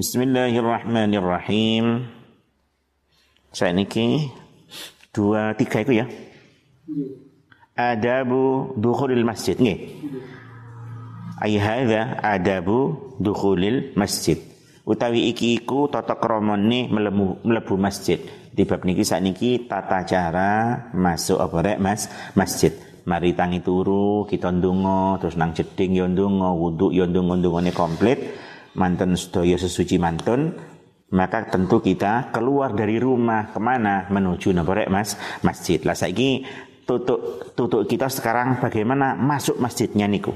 Bismillahirrahmanirrahim. Saya niki dua tiga itu ya. Adabu dukhulil masjid nggih. Ai hadza adabu dukhulil masjid. Utawi iki iku tata kramane mlebu mlebu masjid. Di bab niki sakniki tata cara masuk apa rek Mas masjid. Mari tangi turu, kita ndonga, terus nang jeding ya ndonga, wudu ya ndonga ndongane komplit. Manten sedaya sesuci mantun, maka tentu kita keluar dari rumah. Ke mana? Menuju naborek mas. Masjid. Lah saiki tutuk tutuk kita sekarang bagaimana masuk masjidnya niku?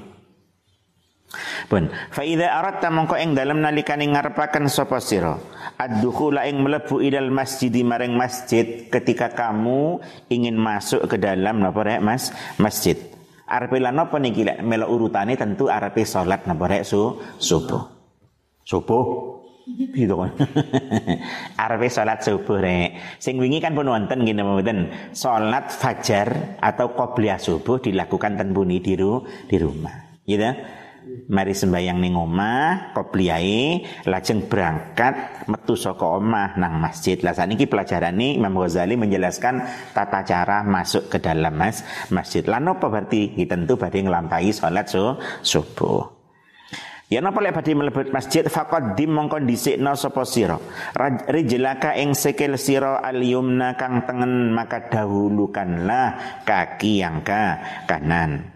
Pun fa idza aratta mongko ing dalem nalikane ngarepaken sapa sira? Ad-dukhula ing mlebu idal masjid maring masjid ketika kamu ingin masuk ke dalam napa rek Mas. Masjid. Arepe lan napa niki? Lek tentu arepe salat napa rek su subuh subuh gitu kan. Arep salat subuh rek. Sing wingi kan pun wonten ngene mboten. Salat fajar atau qobliyah subuh dilakukan ten di, ru, di rumah. Gitu. Mari sembahyang ning omah, qobliyai, lajeng berangkat metu saka omah nang masjid. Lah saniki pelajarane Imam Ghazali menjelaskan tata cara masuk ke dalam mas masjid. Lan apa berarti? Tentu badhe nglampahi salat so, subuh. Ya napa lek badhe mlebet masjid faqaddim mongko dhisikna sapa sira. Rijlaka ing sikil sira al yumna kang tengen maka dahulukanlah kaki yang ke kanan.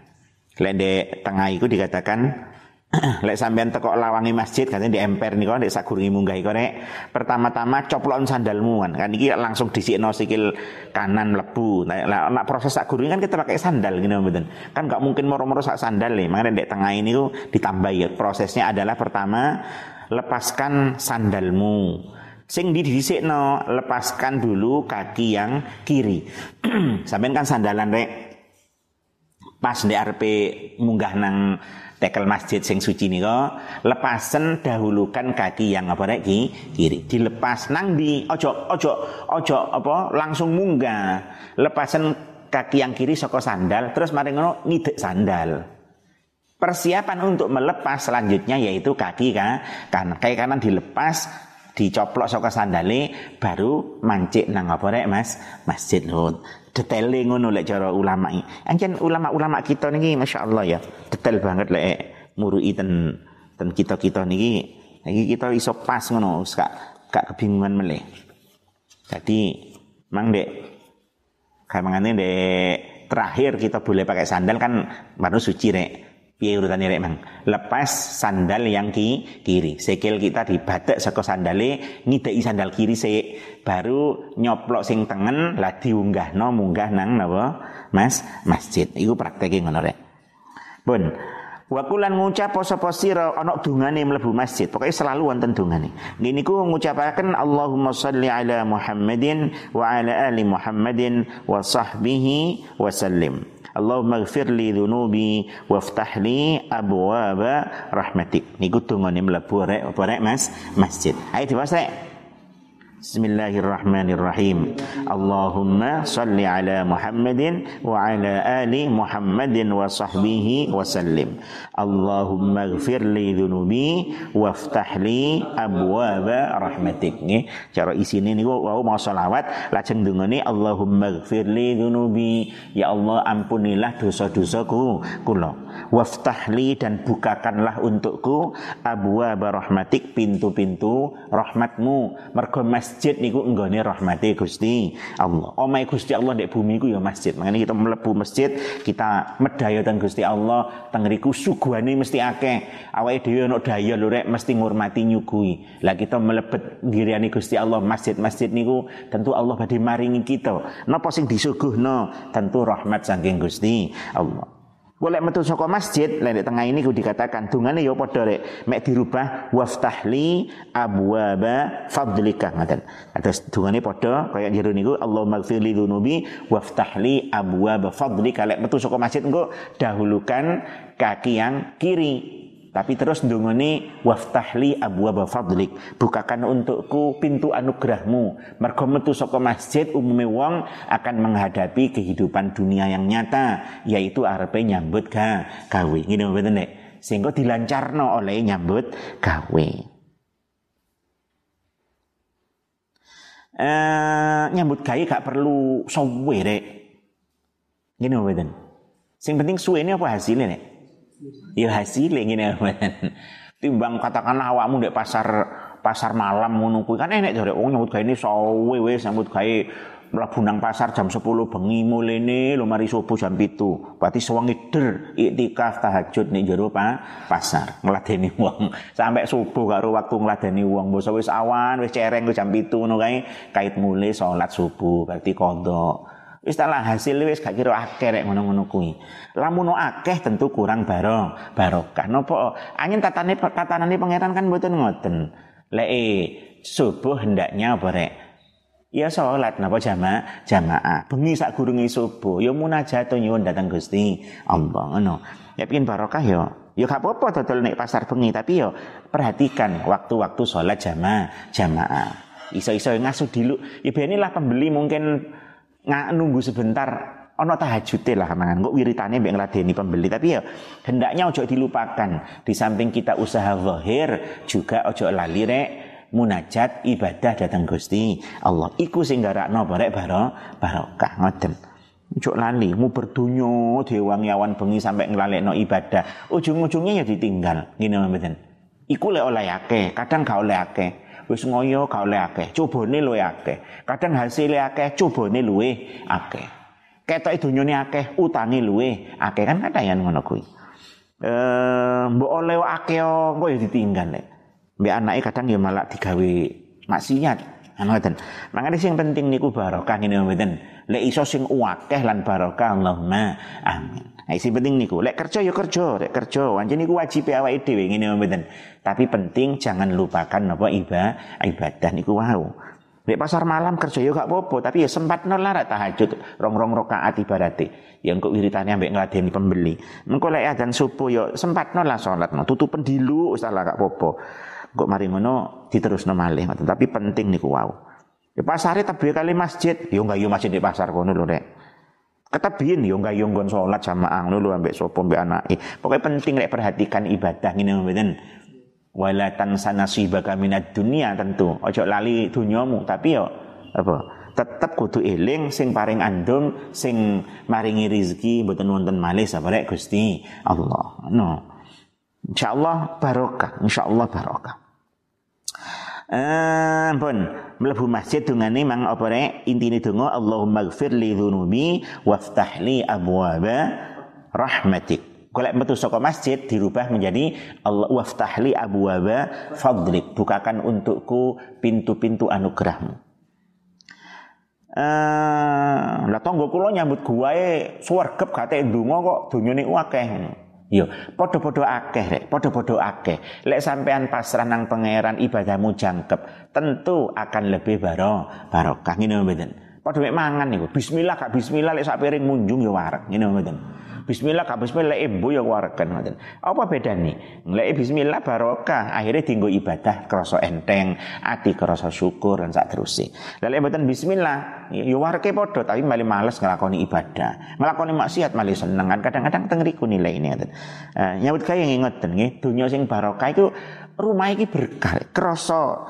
Lek tengah itu dikatakan Lek sampean teko lawangi masjid katanya di emper nih kok sakurungi munggah iku nek pertama-tama coplon sandalmu kan. Kan iki langsung disikno sikil kanan lebu. Nah, nah proses sakurungi kan kita pakai sandal gitu mboten. Kan nggak mungkin moro-moro sak sandal nih. Makanya di tengah ini tuh ditambah ya. Prosesnya adalah pertama lepaskan sandalmu. Sing di no lepaskan dulu kaki yang kiri. sampean kan sandalan rek pas di RP munggah nang tekel masjid sing suci nika lepasen dahulukan kaki yang apa rek kiri. Dilepas. Nang di ojo ojo ojo apa? Langsung munggah. Lepasen kaki yang kiri soko sandal terus mari ngono ngidek sandal. Persiapan untuk melepas selanjutnya yaitu kaki kan kan kayak kanan dilepas dicoplok saka sandale baru mancik nang apa Mas? Masjid lho detaile ngono lek cara ulama iki ulama-ulama kita niki masyaallah ya detail banget lek murui ten ten kita-kita niki. Iki kita iso pas ngono gak gak kebingungan meleh jadi mang dek kayak mangane dek terakhir kita boleh pakai sandal kan baru suci rek piye rek mang lepas sandal yang ki, kiri sekil kita dibatek saka sandale ngideki sandal kiri se baru nyoplok sing tengen lah no munggah nang napa Mas masjid iku prakteke ngono rek pun Wakulan ngucap sapa sira ana dungane mlebu masjid. Pokoke selalu wonten dungane. Ngene ku ngucapaken Allahumma shalli ala Muhammadin wa ala ali Muhammadin wa sahbihi wa sallim. Allahumma ighfir li dhunubi waftah li abwaba rahmatik. Niku dungane mlebu rek rek Mas? Masjid. Ayo diwasa rek. Bismillahirrahmanirrahim. Allahumma salli ala Muhammadin wa ala ali Muhammadin wa sahbihi wa sallim. Allahumma ighfir li dhunubi waftah li abwaba rahmatik. Nggih, cara isine niku wau mau selawat lajeng dungane Allahumma ighfir li dhunubi. Ya Allah ampunilah dosa-dosaku kula. Waftah li dan bukakanlah untukku abwaba rahmatik pintu-pintu rahmatmu. Mergo masjid niku enggone rahmati Gusti Allah. Omahe Gusti Allah ndek bumi iku ya masjid. Makanya kita mlebu masjid, kita medaya dan Gusti Allah, teng riku suguhane mesti akeh. Awake dhewe ono daya lho rek mesti ngurmati nyugui. Lah kita melebet ngiriani Gusti Allah masjid-masjid niku tentu Allah badhe maringi kita. Napa sing disuguhno? Tentu rahmat saking Gusti Allah. Boleh metu saka masjid, lek tengah ini ku dikatakan dungane ya padha rek, mek dirubah waftahli abwaba fadlika ngaten. Atas dungane padha kaya jero niku Allahumma ighfirli dzunubi waftahli abwaba fadlika. Lek metu saka masjid engko dahulukan kaki yang kiri tapi terus ndongone waftahli abwaba fadlik. Bukakan untukku pintu anugerahmu. Mergo metu masjid umume wong akan menghadapi kehidupan dunia yang nyata, yaitu arepe nyambut ga gawe. Ngene mboten nek. Sehingga dilancarno oleh nyambut gawe. Eh nyambut gawe gak perlu suwe rek. Ngene mboten. Sing penting suwene apa hasilnya nek? Ya hasilnya mboten. Timbang katakanlah awakmu ndek pasar pasar malam ngono kuwi kan enek jare wong nyambut gawe ini suwe wis nyambut gawe mlebu nang pasar jam 10 bengi mulene lho mari subuh jam 7. Berarti sewengi der iktikaf tahajud ning jero pa, pasar ngladeni wong. Sampai subuh karo waktu ngladeni wong. Mbok wis awan wis cereng jam 7 ngono kae kait mulai salat subuh berarti kodok. Wis lah hasil wis gak kira akeh rek ngono-ngono kuwi. Lamun akeh tentu kurang baro, barokah. Napa angin tatane tatanane pangeran kan mboten ngoten. Lek subuh hendaknya apa rek? Ya sholat napa jamaah jamaah. Bengi sak gurunge subuh ya munajat nyuwun datang Gusti Allah ngono. Ya pengin barokah ya. Ya gak apa-apa dodol nek pasar bengi tapi ya perhatikan waktu-waktu sholat jamaah jamaah. Iso-iso ngasuh dulu. Ya lah pembeli mungkin nggak nunggu sebentar ono tahajud lah mangan kok wiritane mbek ngladeni pembeli tapi ya hendaknya ojo dilupakan di samping kita usaha zahir juga ojo lali rek munajat ibadah datang Gusti Allah iku sing garakno barek baro barokah ngoten Ojo lali, mu berdunyo dewangi awan bengi sampai no ibadah. Ujung-ujungnya ya ditinggal. Gini mboten. Iku le oleh akeh, kadang gak oleh akeh. Wis ngoyo gak oleh akeh, cobane luwe akeh. Kadang hasil akeh, cobane luwe akeh. Ketok dunyane akeh, utange luwe akeh. Kan kadang ngono kuwi. Eh, mbok oleh akeh engko ya ditinggal lek. Mbek anake kadang ya malah digawe maksiat. Ngoten. Makanya sing penting niku barokah ngene mboten. Lek iso sing akeh lan barokah Allahumma amin Nah, sing penting niku, lek kerja ya kerja, lek kerja, wancen niku wajib awake dhewe ngene mboten. Tapi penting jangan lupakan napa ibadah, ibadah niku wau. Lek pasar malam kerja ya gak apa-apa, tapi ya sempat nolar tahajud rong-rong rakaat ibarate. Ya engko wiritane ambek ngladeni pembeli. Engko lek adzan subuh ya sempat nolar salat, tutupen dilu wis lah gak apa-apa. Kok mari ngono diterusno malih. Tapi penting niku wau. Ya pasare tebih kali masjid, yo enggak yo masjid di pasar kono lho rek. Yo enggak yo nggon salat jamaah ngono lho ambek sapa ambek anake. Pokoke penting rek perhatikan ibadah ngene mboten. Wala tansa nasibaka minad dunia tentu. Ojo lali dunyamu, tapi yo apa? tetep kudu eling sing paring andum sing maringi rizki mboten wonten malih sabarek Gusti Allah. No. Insyaallah barokah, insyaallah barokah. Eh, pun mlebu masjid dungane mang apa rek intine donga Allahumma ighfir li dzunubi waftah li abwaba rahmatik. Kalau metu saka masjid dirubah menjadi Allah waftah li abwaba fadlik. Bukakan untukku pintu-pintu anugerahmu. Eh, lah tangga kula nyambut guwae swargep gate ndonga kok donyane akeh. Yo, podo-podo akeh rek, podo-podo akeh. Lek sampean pasrah nang pangeran ibadahmu jangkep, tentu akan lebih baro barokah ngene mboten. Podo mek mangan niku. Bismillah gak bismillah lek sak piring munjung ya wareg ngene mboten. Bismillah gak bismillah ibu ya wareken ngoten. Apa bedane? Lek bismillah barokah, akhirnya tinggo ibadah krasa enteng, ati krasa syukur dan sak terusé. Lek mboten bismillah, ya wareke padha tapi malah males nglakoni ibadah. Nglakoni maksiat malah seneng kan kadang-kadang teng riku nilai ini ngoten. Uh, nyambut kaya ngoten nggih, donya sing barokah iku rumah iki berkah, krasa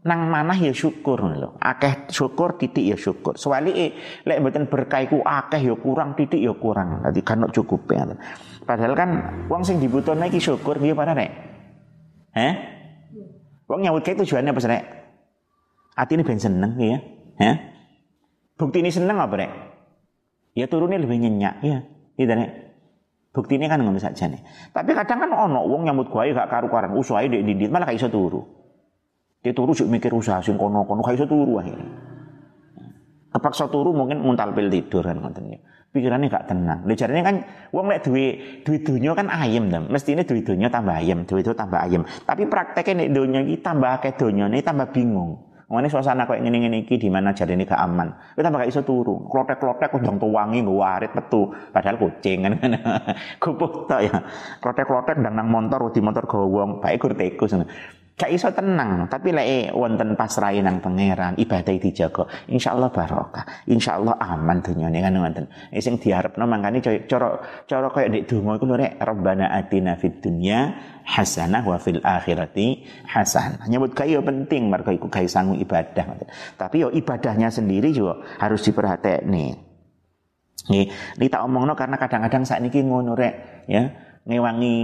nang manah ya syukur lho. Akeh syukur titik ya syukur. Sewalike lek mboten berkah akeh ya kurang titik ya kurang. Dadi kan cukup ya. Padahal kan wong sing dibutuhne iki syukur nggih para nek. Heh? Wong nyawut kae tujuannya apa nek? Atine ben seneng ya. Heh? Bukti ini seneng apa nek? Ya turunnya lebih nyenyak ya. Iya nek. Bukti ini kan ngono saja nih. Tapi kadang kan ono wong nyambut gawe gak karu-karuan, usahae ndek dindit malah gak iso turu. Dia turu juga mikir usaha sing kono-kono kaiso turu akhirnya. Kepaksa turu mungkin muntal pil tidur kan ngoten ya. Pikirannya gak tenang. Lha jarene kan wong lek duwe duwe donya kan ayem ta. Mestine duwe donya tambah ayem, duwe itu tambah ayem. Tapi prakteknya nek donya iki tambah akeh donyane tambah bingung. Ngene suasana kok ngene-ngene iki di mana jarene gak aman. Kowe tambah gak iso turu. Klotek-klotek ujung tuwangi nggo warit metu. Padahal kucing kan. Gupuk tok ya. Klotek-klotek ndang nang motor di motor gowong, bae gur tekus. Gak iso tenang tapi lek wonten pasrahe nang pangeran ibadah dijaga insyaallah barokah insyaallah aman dunyane kan wonten sing diharapno mangkane cara cara kaya ndek donga iku lho rek rabbana atina fid dunya hasanah wa fil akhirati hasanah. Nyebut kaya penting mergo iku gawe sangu ibadah tapi yo ibadahnya sendiri juga harus diperhatekne. Nih, ini tak omongno karena kadang-kadang saat ini ngono rek, ya ngewangi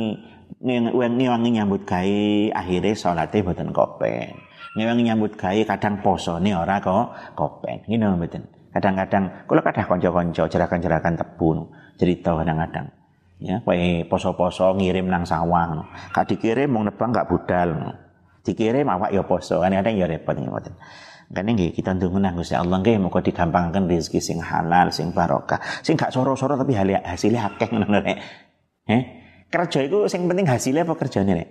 ngewangi nyambut gawe akhirnya sholatnya boten kopen. Ngewangi nyambut gawe kadang poso nih ora kok kopen. Ngene mboten? Kadang-kadang kalau kadang konco-konco jerakan-jerakan tebu cerita kadang-kadang. Ya kowe poso-poso ngirim nang sawah kak dikirim mau nebang gak budal dikirim awak ya poso. Kadang-kadang ya repot ngoten Kan nggih kita ndonga nang Gusti Allah nggih muga digampangkan rezeki sing halal, sing barokah, sing gak soro-soro tapi hasilnya akeh ngono rek. Eh? Kerja itu yang penting hasilnya apa kerjanya nih?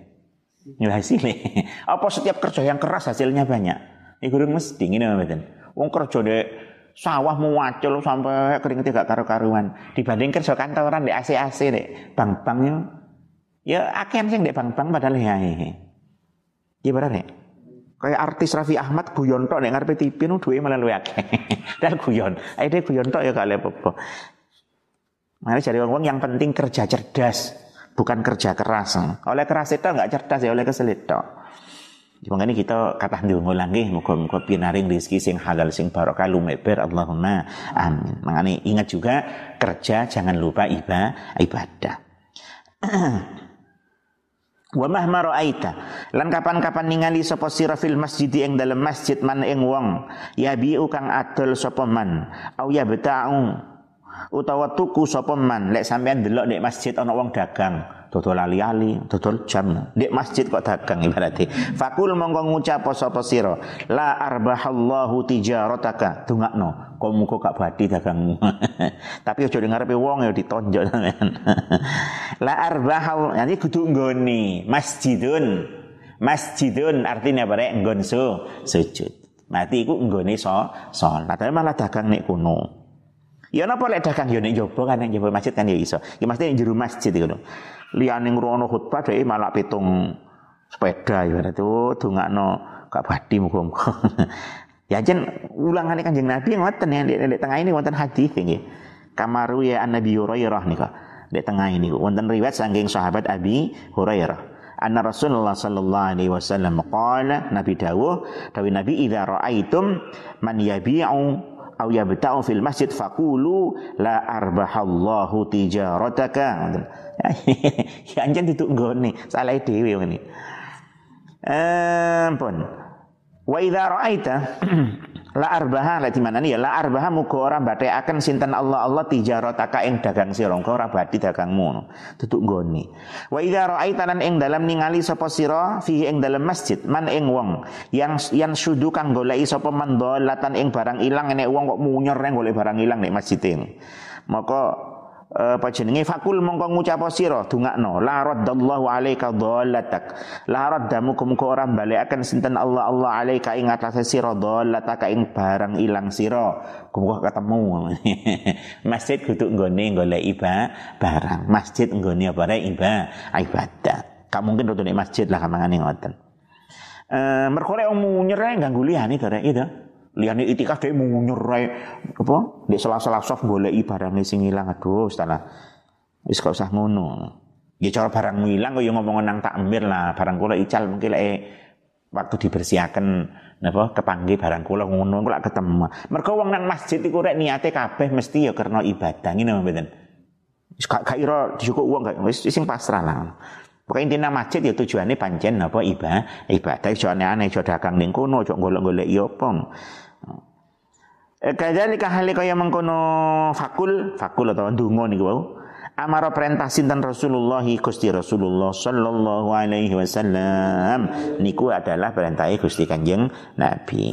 Ya hasilnya. Apa setiap kerja yang keras hasilnya banyak? Ini gurung mesti ini mboten. Wong kerja dek sawah muacul sampai kering tidak karu-karuan dibanding kerja kantoran di AC-AC dek bang-bang yo. Ya akhirnya sing dek bang-bang padahal ya. Iya benar nih. Kayak artis Raffi Ahmad guyon tok nek ngarepe TV nu duwe malah luwih akeh. Dan guyon. Ae guyon tok ya gak apa-apa. Mari cari wong yang penting kerja cerdas bukan kerja keras. Oleh keras itu enggak cerdas ya oleh keselit tok. Makanya kita kata ndonga lagi muga-muga pinaring rezeki sing halal sing barokah lumeber Allahumma amin. Makanya ingat juga kerja jangan lupa ibadah ibadah. Wa mahma ra'aita lan kapan-kapan ningali sapa sira fil masjid ing dalam masjid man ing wong ya biu kang adol sapa man au ya beta'u utawa tuku sapa man lek sampean delok nek masjid ana wong dagang dodol ali-ali dodol jam. Nek masjid kok dagang ibarate fakul monggo ngucap sapa sira la arbahallahu tijarataka. Dongakno kok muga gak badi dagangmu? Tapi aja ngarepe wong ya ditonjok sampean la arbahal yani kudu nggone masjidun. Masjidun artinya apa rek? Nggon sujud. Mati iku nggone so salat. Malah dagang nek kuno Ya napa lek dagang yo nek njaba kan nek njaba masjid kan ya iso. Ya mesti ning jero masjid iku lho. Liyane ngrono khutbah dhek malah pitung sepeda ibarat itu dongakno gak badi muga-muga. ya jen ulangane Kanjeng Nabi ngoten ya di tengah ini wonten hadis nggih. Kamaru ya An Nabi Hurairah nika. Di tengah ini wonten riwayat saking sahabat Abi Hurairah. Anna Rasulullah sallallahu alaihi wasallam qala Nabi dawuh dawi Nabi idza raaitum man yabi'u au yabta'u fil masjid faqulu la arbahallahu tijarataka. Ya anjen duduk nggone salah dhewe ngene ampun. Wa idza ra'aita La arbaha la di mana ya la arbaha muga ora akan sinten Allah Allah tijarataka ing dagang sira engko ora badi dagangmu tutuk nggone. Wa idza ra'aita lan ing dalam ningali sapa sira fihi ing dalam masjid man ing wong yang yang sudu kang goleki sapa man ing barang ilang nek wong kok munyer golek barang ilang nek masjid Maka apa jenenge? Fakul mongko ngucap sira dungakno. La raddallahu alaika dhallatak la raddamu muga ora balekaken sinten Allah Allah alaika ing atase sira dhallatak ing barang ilang sira. Muga ketemu. Masjid kudu nggone golek iba barang. Masjid nggone apa iba ibadah. Gak mungkin rutune masjid lah kamangane ngoten. Eh mergo lek munyer ganggu liyane to rek itu liyane itikaf dhewe munyer ae. Apa? Ndek sela-sela soft goleki barange sing ilang. Aduh salah wis gak usah ngono. Ya cara barang ilang kok ya ngomong nang takmir lah. Barang kula ical mungkin lek waktu dibersihkan napa kepanggih barang kula ngono kula ketemu. Mergo wong nang masjid iku rek niate kabeh mesti ya karena ibadah ngene mboten? Wis gak gak ira uang gak wis sing pasrah lah. Pokoknya intinya masjid ya tujuannya pancen apa ibadah ibadah. Iso aneh-aneh iso dagang ning kono iso golek-golek ya apa Eh, hale kaya mengkono fakul, fakul atau ndonga niku wau. Amara perintah sinten Rasulullah Gusti Rasulullah sallallahu alaihi wasallam niku adalah perintah Gusti Kanjeng Nabi.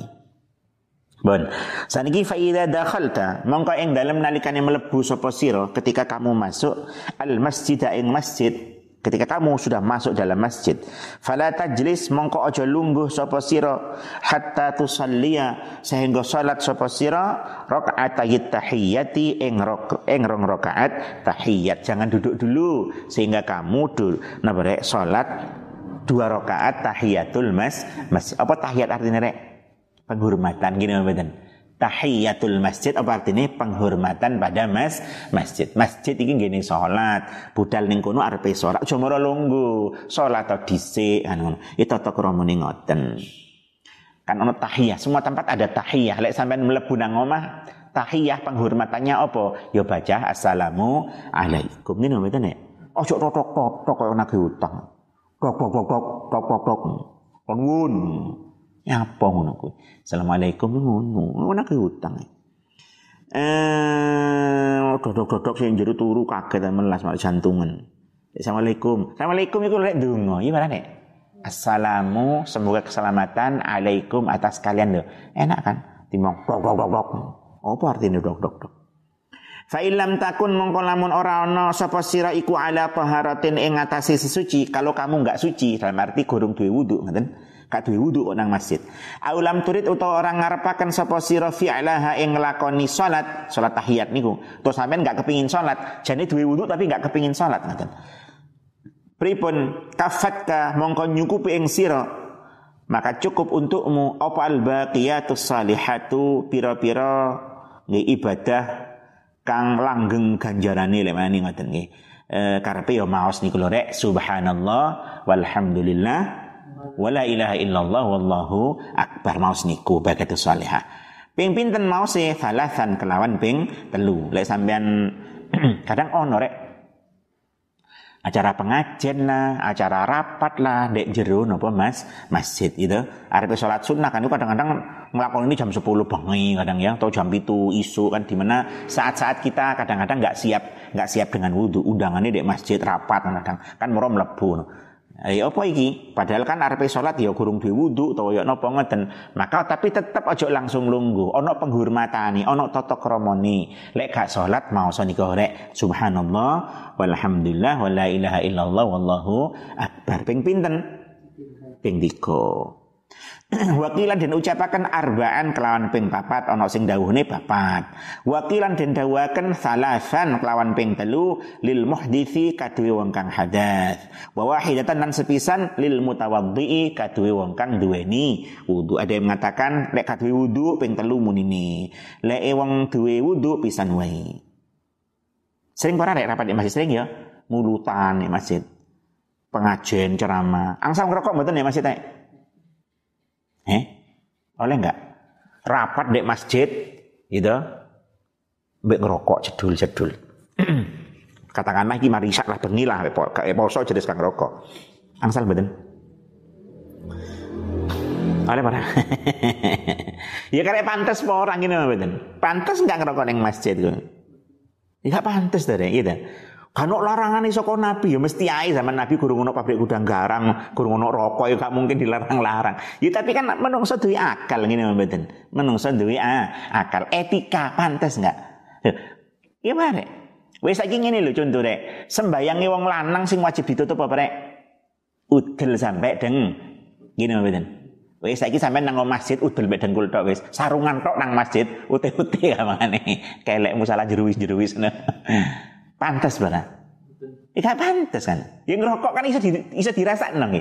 Bon. Saniki fa idza dakhalta mongko ing dalem nalikane mlebu sapa sira ketika kamu masuk al masjid ing masjid Ketika kamu sudah masuk dalam masjid, fala tajlis mongko aja lungguh sapa sira hatta tusalliya sehingga salat sapa sira rakaat tahiyyati ing ing rong rakaat tahiyat. Jangan duduk dulu sehingga kamu dul nabrek salat dua rakaat tahiyatul mas masjid. Apa tahiyat artinya rek? Penghormatan gini mboten. Tahiyatul masjid apa artinya penghormatan pada mas masjid. Masjid ini gini sholat. Budal ning kono arepe sholat. Cuma lunggu. Sholat atau kan ngono. Itu tata krama ngoten. Kan ono tahiyah. Semua tempat ada tahiyah. Lek sampean mlebu nang omah tahiyah penghormatannya apa? Ya baca assalamu alaikum. Ini namanya nek. Ojo tok tok tok tok kaya nagih utang. Tok tok tok tok tok tok. Kon ngun. Nyapa ngono kuwi. Assalamualaikum ngono. Ngono nagih utang. Eh, dodok-dodok sing jero turu kaget melas malah jantungan. Assalamualaikum. Assalamualaikum iku lek donga. Iya mana nek? Assalamu, semoga keselamatan alaikum atas kalian loh. Enak kan? Timong dok dok dok dok. Apa artinya dok dok dok? Fa illam takun mongko lamun ora ana sapa sira iku ala taharatin ing ngatasi sesuci, kalau kamu enggak suci dalam arti gurung duwe wudu, ngoten. Gak duwe wudu nang masjid. Aulam turid utawa orang ngarepaken sapa sira fi'laha ing nglakoni salat, salat tahiyat niku. Terus sampean enggak kepingin salat, jane duwe wudu tapi enggak kepingin salat, ngoten. Pripun kafatka mongko nyukupi ing sira maka cukup untukmu apa al baqiyatus salihatu pira-pira ibadah kang langgeng ganjarane lek mani ngoten nggih. E, karepe ya maos niku lho rek subhanallah walhamdulillah wala ilaha illallah wallahu akbar maos niku bagatus salihah. Ping pinten maos e salasan kelawan ping telu. Lek sampean kadang ono rek acara pengajian lah, acara rapat lah, dek jeru nopo mas masjid itu. Arep sholat sunnah kan kadang-kadang melakukan ini jam 10 bengi kadang ya, atau jam itu isu kan di mana saat-saat kita kadang-kadang nggak siap nggak siap dengan wudhu undangannya dek masjid rapat kadang kan merom lebu. Ya apa iki? Padahal kan arepe salat ya gurung duwe wudu utawa ya napa ngeten. Maka tapi tetep aja langsung lungguh. Ana penghormatane, ana tata kramane. Lek gak salat maosa nika rek subhanallah walhamdulillah wala ilaha illallah wallahu akbar. Ping pinten? Ping 3. wakilan dan ucapakan arbaan kelawan ping papat ono sing dawuhne papat. Wakilan dan dawakan salasan kelawan ping telu lil muhdisi kaduwe wong kang hadas. Wa wahidatan dan sepisan lil mutawaddi kaduwe wong kang duweni. Wudu ada yang mengatakan lek kaduwe wudu ping telu munine. Lek wong duwe wudu pisan wae. Sering para lek rapat di masjid? Sering ya? Mulutan di masjid. Pengajian ceramah. Angsam ngerokok mboten ya masjid nek Eh? Oleh enggak? Rapat di masjid gitu. Mbek ngerokok cedul-cedul. Katakanlah iki mari isak lah bengi lah kayak poso jenis kang rokok. Angsal mboten? Oleh para. ya karena pantas po orang ini mboten. Pantas enggak ngerokok ning masjid ku. Ya pantas dari gitu. Kano larangan saka Nabi ya mesti ae zaman Nabi gurung ono pabrik gudang garang, gurung ono rokok ya gak mungkin dilarang-larang. Ya tapi kan menungso duwe akal ngene mboten. Menungso duwe ah, akal, etika pantas enggak? Ya bare. Wis saiki ngene lho contoh rek. Sembayange wong lanang sing wajib ditutup apa rek? Udel sampai deng. Gini mboten. Wis saiki sampean nang masjid udel mek dengkul tok wis. Sarungan tok nang masjid, ute-ute kamane. Kelekmu salah jeruwis-jeruwis. Pantas barang. Tidak pantas kan. Yang ngerokok kan bisa di, bisa dirasakan nang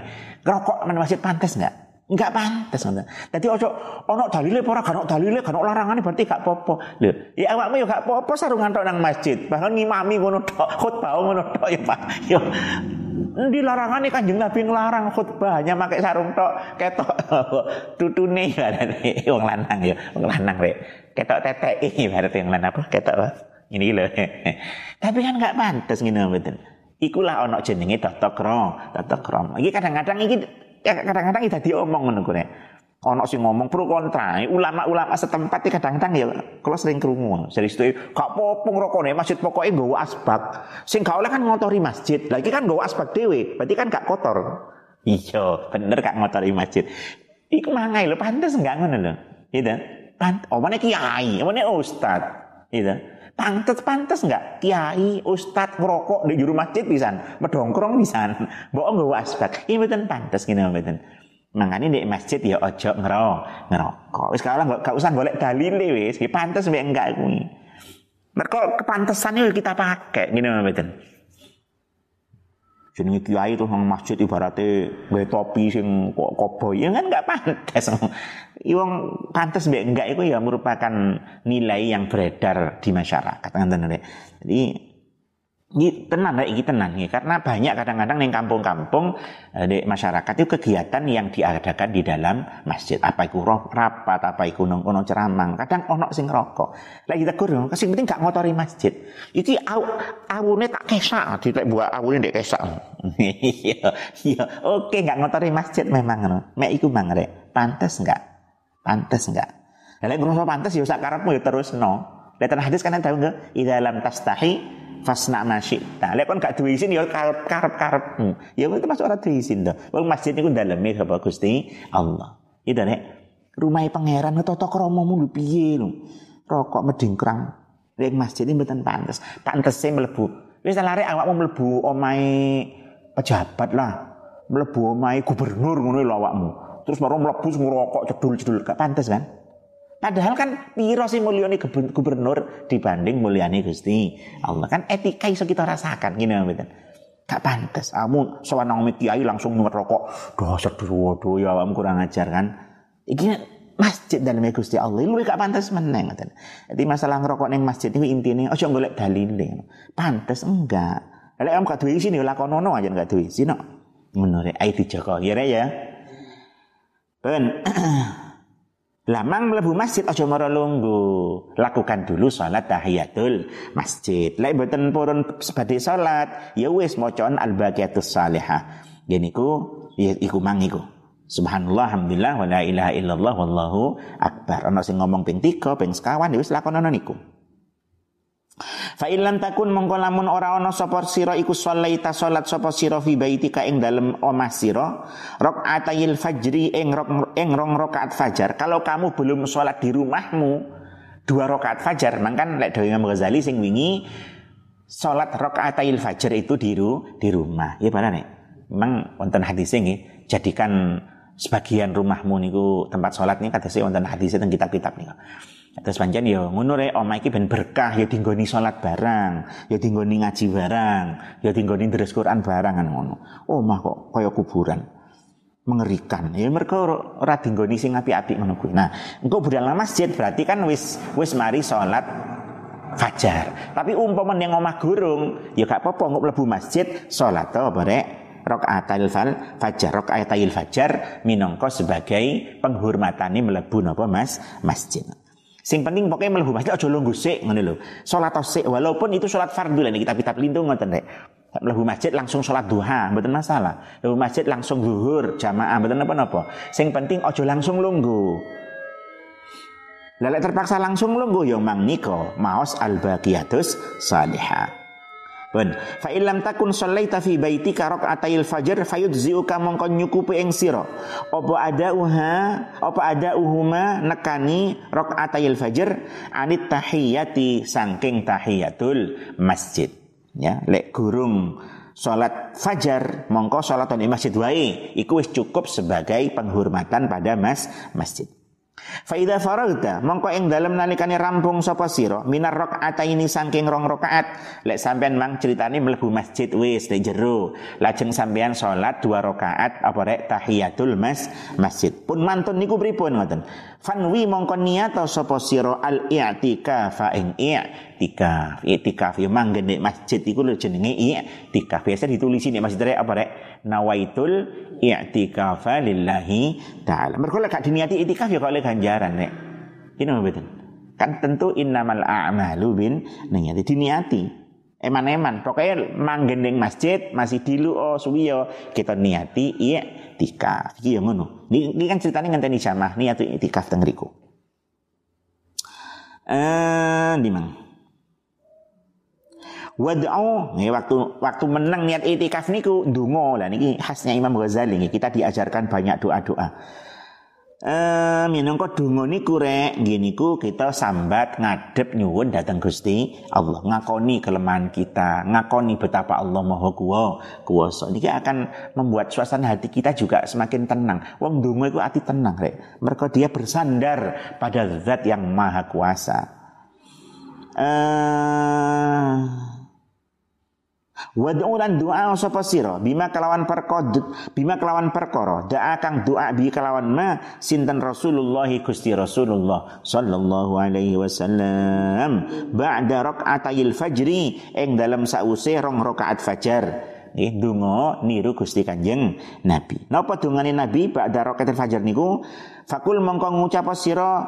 Ngerokok mana masih pantas enggak? Enggak pantas ngono. Dadi ojo ono dalile ora gak ono dalile gak ono larangane berarti gak popo. Lho, ya awakmu ya gak popo sarungan tok nang masjid. Bahkan ngimami ngono tok, khutbah ngono tok ya Pak. Yo di larangan kanjeng Nabi ngelarang khutbah hanya pakai sarung tok ketok tutune berarti wong lanang ya wong lanang rek ketok teteki berarti wong lanang apa ketok apa ini loh. Tapi kan nggak pantas ngene mboten. Ikulah ono jenenge tata krama, tata krama. Iki kadang-kadang iki kadang-kadang iki dadi omong ngono kuwi. Ono sing ngomong pro kontra. Ulama-ulama setempat kadang-kadang ya kalau sering krungu. Serius itu gak apa-apa ngrokone masjid pokoknya nggawa asbak. Sing gak oleh kan ngotori masjid. Lagi kan nggawa asbak dhewe, berarti kan gak kotor. Iya, bener gak ngotori masjid. Iku mangai lho, pantes enggak ngono lho. Gitu. Pant omane kiai, omane ustad. Gitu. Pantes-pantes enggak kiai, ustad ngerokok di juru masjid pisan, medongkrong pisan. Mbok nggawa asbak. Ini mboten pantes ngene mboten. Mangane di masjid ya ojo ngero, ngerokok. Wis kalau enggak gak usah golek dalile wis, pantes mek enggak kuwi. Mereka kepantesannya kita pakai gini mboten. Jenenge kiai tuh nang masjid ibaratnya gawe topi sing kok koboi. Ya kan enggak pantas wong pantas mbek enggak itu ya merupakan nilai yang beredar di masyarakat. Ngoten jadi ini tenan lah, ini tenan ya. karena banyak kadang-kadang di kampung-kampung eh, di masyarakat itu kegiatan yang diadakan di dalam masjid. Apa itu rapat, apa itu nong ono ceramang. Kadang ono sing rokok. Lagi kita kurang, kasih penting gak ngotori masjid. Iki aw, awune tak kesak, tidak buat awune dek kesak. Iya, iya. Oke, gak ngotori masjid memang. Mek iku mang rek. Pantes enggak? Pantes enggak? Lalu ngerasa pantes ya sakarepmu ya terus no. Lihat hadis kan tahu enggak? Dalam tastahi fasna masyita. Lek kon gak duwe izin ya karep-karepmu. Ya itu masuk ora duwe izin to. Wong masjid niku daleme sapa Gusti Allah. Itu nek rumah pangeran tata kramamu lho piye lho. Rokok medingkrang. Lek masjid ini mboten pantes. Pantese mlebu. Wis lare awakmu mlebu omahe pejabat lah. Mlebu omahe gubernur ngono lho awakmu. Terus baru mlebu ngrokok cedul-cedul gak pantes kan? Padahal kan piro sih mulyani gubernur dibanding mulyani Gusti Allah. Kan etika iso kita rasakan gini mboten. Gak pantas. Kamu sowan nang kiai langsung ngerokok. Dosa waduh ya awakmu kurang ajar kan. Iki masjid dalam Gusti Allah lu gak pantas meneng ngoten. Jadi masalah ngerokok neng masjid itu intinya ojo golek dalile. Pantas enggak. Lek kamu gak duwe sini lakonono aja gak duwe sini. Menurut ai dijaga ya ya. Ben Lamang mlebu masjid aja mara lunggu. Lakukan dulu salat tahiyatul masjid. Lek mboten purun sebagai salat, ya wis macaan al-baqiyatus salihah. Gini ku ya iku mang iku. Subhanallah, alhamdulillah, wa la ilaha illallah, wallahu akbar. Ana sing ngomong ping 3, ping sekawan, ya wis lakonono niku. Fa illam takun mongko lamun ora ana sapa sira iku sholaita salat sapa sira fi baitika ing dalem omah sira rakaatayil fajri ing rok ing rong rakaat fajar. Kalau kamu belum salat di rumahmu dua rakaat fajar, mangkan lek Dewi Imam Ghazali sing wingi salat rakaatayil fajar itu di di rumah. Ya para nek. Memang wonten hadis nggih, jadikan sebagian rumahmu niku tempat salat kata saya wonten hadis teng kitab-kitab niku. Terus pancen ya ngono rek omah iki ben berkah ya dinggoni salat barang, ya dinggoni ngaji barang, ya dinggoni deres Quran barang kan ngono. Omah kok kaya kuburan. Mengerikan. Ya mereka ora dinggoni sing apik-apik ngono kuwi. Nah, engko budal masjid berarti kan wis wis mari salat fajar. Tapi umpama yang omah gurung, ya gak apa-apa engko mlebu masjid salat apa rek? Rokaatil fajar, rokaatil fajar minangka sebagai penghormatane mlebu napa Mas masjid. Sing penting pokoknya mlebu masjid aja lungguh sik ngene lho. Salat sik walaupun itu salat fardu lah kitab-kitab lindung ngoten rek. Mlebu masjid langsung salat duha, mboten masalah. Mlebu masjid langsung zuhur jamaah, mboten napa-napa. Sing penting aja langsung lungguh. Lelek terpaksa langsung lungguh yang mang niko maos al baqiyatus salihah. Pun fa illam takun shallaita fi baitika raka'atayil fajr fayudziuka mongko nyukupi ing sira. Apa ada uha apa ada uhuma nekani raka'atayil fajr anit tahiyati saking tahiyatul masjid. Ya, lek gurung salat fajar mongko salat di masjid wae iku wis cukup sebagai penghormatan pada mas masjid. Faida faragta mongko ing dalem nalikane rampung sapa sira minar ini saking rong rakaat. Lek sampean mang critane mlebu masjid wis de jero. Lajeng sampean salat dua rakaat apa rek tahiyatul mas masjid. Pun mantun niku pripun ngoten? Fanwi mongko niat sapa sira al i'tikaf ing i'tikaf i'tikaf yo manggen nek masjid iku lho jenenge i'tikaf biasa ditulisi nek masjid rek apa rek nawaitul i'tikafa lillahi taala. Mergo lek diniati i'tikaf ya kok ganjaran nek. Ini mboten. Kan tentu innamal a'malu bin niati diniati. Eman-eman, pokoknya manggendeng masjid masih dilu oh suwiyo kita niati i'tikaf. Iki ya ngono. Ini, kan ceritanya ngenteni jamaah niati i'tikaf teng riku. Eh, di mana? Wad'u nih waktu waktu menang niat itikaf niku ndonga lah niki khasnya Imam Ghazali nih kita diajarkan banyak doa-doa. Eh minangka donga niku rek gini ku kita sambat ngadep nyuwun datang Gusti Allah ngakoni kelemahan kita, ngakoni betapa Allah Maha Kuwa, kuwasa. Niki akan membuat suasana hati kita juga semakin tenang. Wong donga iku hati tenang rek. Mereka dia bersandar pada zat yang maha kuasa. Eh Wad'u lan doa sapa sira? Bima kelawan perkara bima kelawan perkara. Doa kang doa bi kelawan ma sinten Rasulullah Gusti Rasulullah sallallahu alaihi wasallam. Ba'da rakaatayil fajri ing dalam sause rong rakaat fajar. Nggih donga niru Gusti Kanjeng Nabi. Napa dongane Nabi ba'da rakaatil fajar niku? Fakul mongko ngucap sira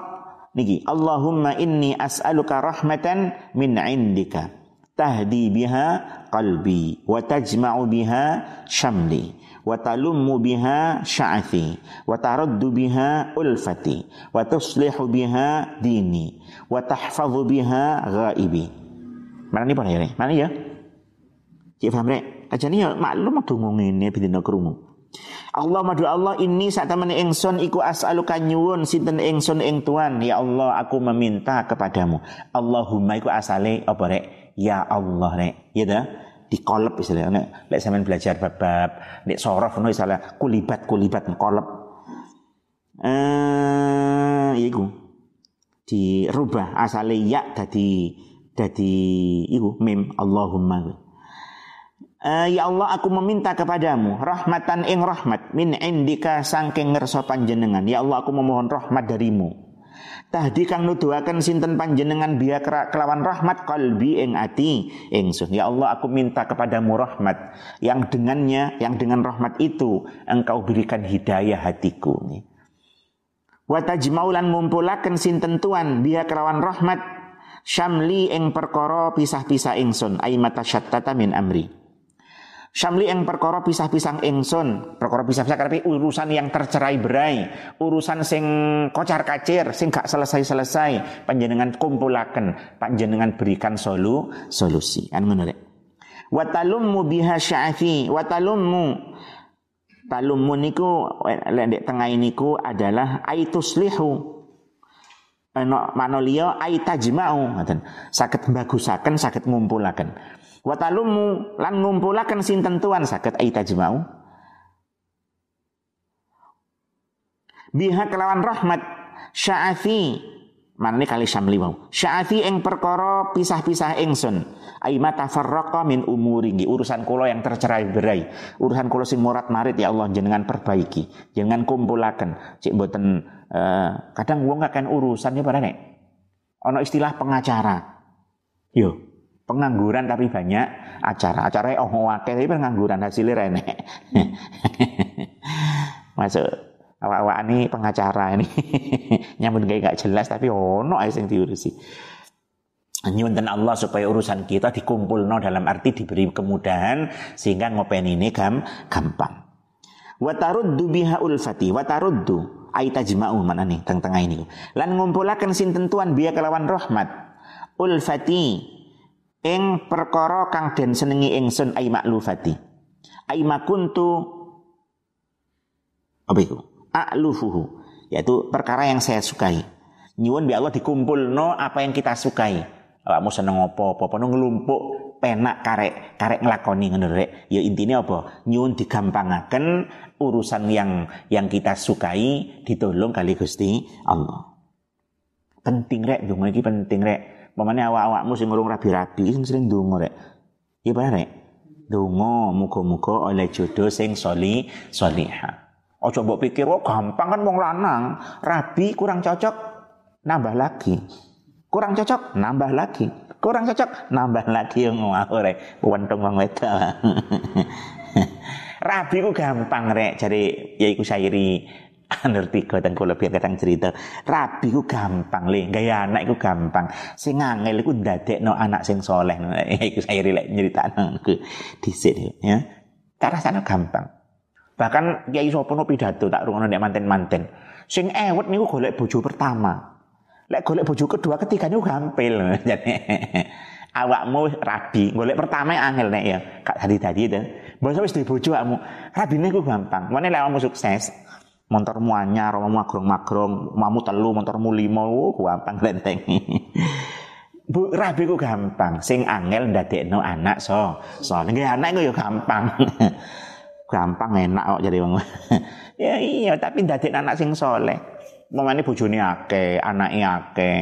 niki Allahumma inni as'aluka rahmatan min indika tahdi biha qalbi wa tajma'u biha syamli wa talummu biha sya'athi wa taraddu biha ulfati wa tuslihu biha dini wa tahfadhu biha ghaibi. Mana ni ya mana ya? Cik faham rek. Aja ni ya maklum dongo ngene bidina krungu. Allah madu Allah ini saat teman engson iku as'aluka nyuwun sinten engson eng tuan. Ya Allah aku meminta kepadamu. Allahumma iku asale apa rek ya Allah nek. Ya dah dikolep istilahnya nek. Lek sampean belajar bab-bab nek sorof no istilah kulibat kulibat kolep. Eh iku. Dirubah asale ya dadi dadi iku mim. Allahumma. Uh, ya Allah aku meminta kepadamu rahmatan ing rahmat min indika sangking ngerso panjenengan. Ya Allah aku memohon rahmat darimu tahdi kang nuduhaken sinten panjenengan biya kelawan rahmat kalbi ing ati? Ingsun ya Allah aku minta kepadamu rahmat. Yang dengannya yang dengan rahmat itu engkau berikan hidayah hatiku. Wa tajmaulan ngumpulaken sinten tuan biya kelawan rahmat. Syamli ing perkara pisah-pisah ingsun. Ay mata syattata min amri Syamli yang perkara pisah-pisah ingsun, perkara pisah-pisah karena urusan yang tercerai berai, urusan sing kocar kacir, sing gak selesai-selesai, panjenengan kumpulaken, panjenengan berikan solu solusi. Kan ngono rek. Wa talummu biha sya'fi, wa talummu talummu niku lendek tengah niku adalah aituslihu Eno manolio aitajma'u ngoten. Saged bagusaken, saged ngumpulaken. Watalumu lan ngumpulaken sinten tuan saged ai tajma'u. Biha kelawan rahmat sya'afi mana kali syamli mau sya'afi ing perkara pisah-pisah ingsun. Ai mata farraqa min umuri urusan kula yang tercerai berai. Urusan kula sing morat marit ya Allah jenengan perbaiki jenengan kumpulaken. Cik mboten uh, kadang wong akan urusan ya pada nek ana istilah pengacara. Yo pengangguran tapi banyak acara. Acara oh akeh tapi pengangguran hasilnya rene masuk. Awak-awak ini pengacara ini. Nyamun kayak gak jelas tapi ono aja yang diurusi. Nyunten Allah supaya urusan kita dikumpul no dalam arti diberi kemudahan sehingga ngopen ini gam, gampang. Wataruddu biha ulfati wataruddu aitajma'u mana nih tengah-tengah ini. Lan ngumpulakan sinten tuan biya kelawan rahmat. Ulfati ing perkara kang den senengi ingsun ai maklufati. Ai makuntu apa itu? A'lufuhu yaitu perkara yang saya sukai. Nyuwun bi Allah dikumpul no apa yang kita sukai. Awakmu seneng apa apa no ngelumpuk penak karek karek ngelakoni ngono rek. Ya intinya apa? Nyuwun digampangaken urusan yang yang kita sukai ditolong kali Gusti Allah. Penting rek. Donga iki penting rek Pamane awak-awakmu sing urung rabi-rabi sing sering donga rek. Ya bener rek. Donga muga-muga oleh jodoh sing soli solihah. Ojo mbok pikir oh gampang kan wong lanang, rabi kurang cocok nambah lagi. Kurang cocok nambah lagi. Kurang cocok nambah lagi yang ngawur rek. Wentung wong wedok. rabi ku gampang rek cari yaiku syairi Nur tiga dan kalau biar kadang cerita rabi ku gampang le gaya anak ku gampang. Sing angel ku dadek no anak sing soleh. Iku saya rilek cerita ku dhisik ya. Cara sana gampang. Bahkan kiai sapa no pidato tak rungono nek manten-manten. Sing ewet niku golek bojo pertama. Lek golek bojo kedua ketiga niku gampil. Awakmu rabi golek pertama angel nek ya. Kak tadi-tadi itu Basa wis duwe bojo awakmu. Rabine ku gampang. Mana lek awakmu sukses motormu anyar, omamu magrong-magrong, omamu telu, motormu lima, oh, gampang lenteng. Bu, rabi ku gampang, sing angel ndadekno anak so. So, nggih anak ya gampang. gampang enak kok jadi wong. ya iya, tapi ndadekno anak sing soleh. Mamane bojone akeh, anake akeh,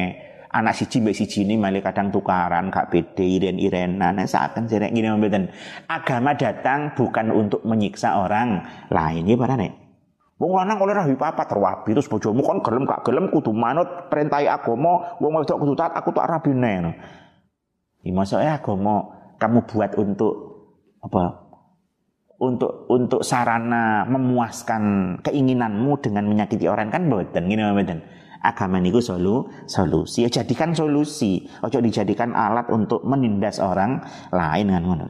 anak siji mbek siji ini malah kadang tukaran gak pede iren-irenan nah, seakan sirek gini mboten agama datang bukan untuk menyiksa orang lain ya para nek Wong lanang oleh rabi papat terwabi terus bojomu kon gelem gak gelem kudu manut perintah agama. Wong wedok kudu taat aku tak rabine no. Ya maksudnya agama kamu buat untuk apa untuk untuk sarana memuaskan keinginanmu dengan menyakiti orang kan boten ngene mboten. Agama niku solu solusi. Ya jadikan solusi. Ojo dijadikan alat untuk menindas orang lain kan ngono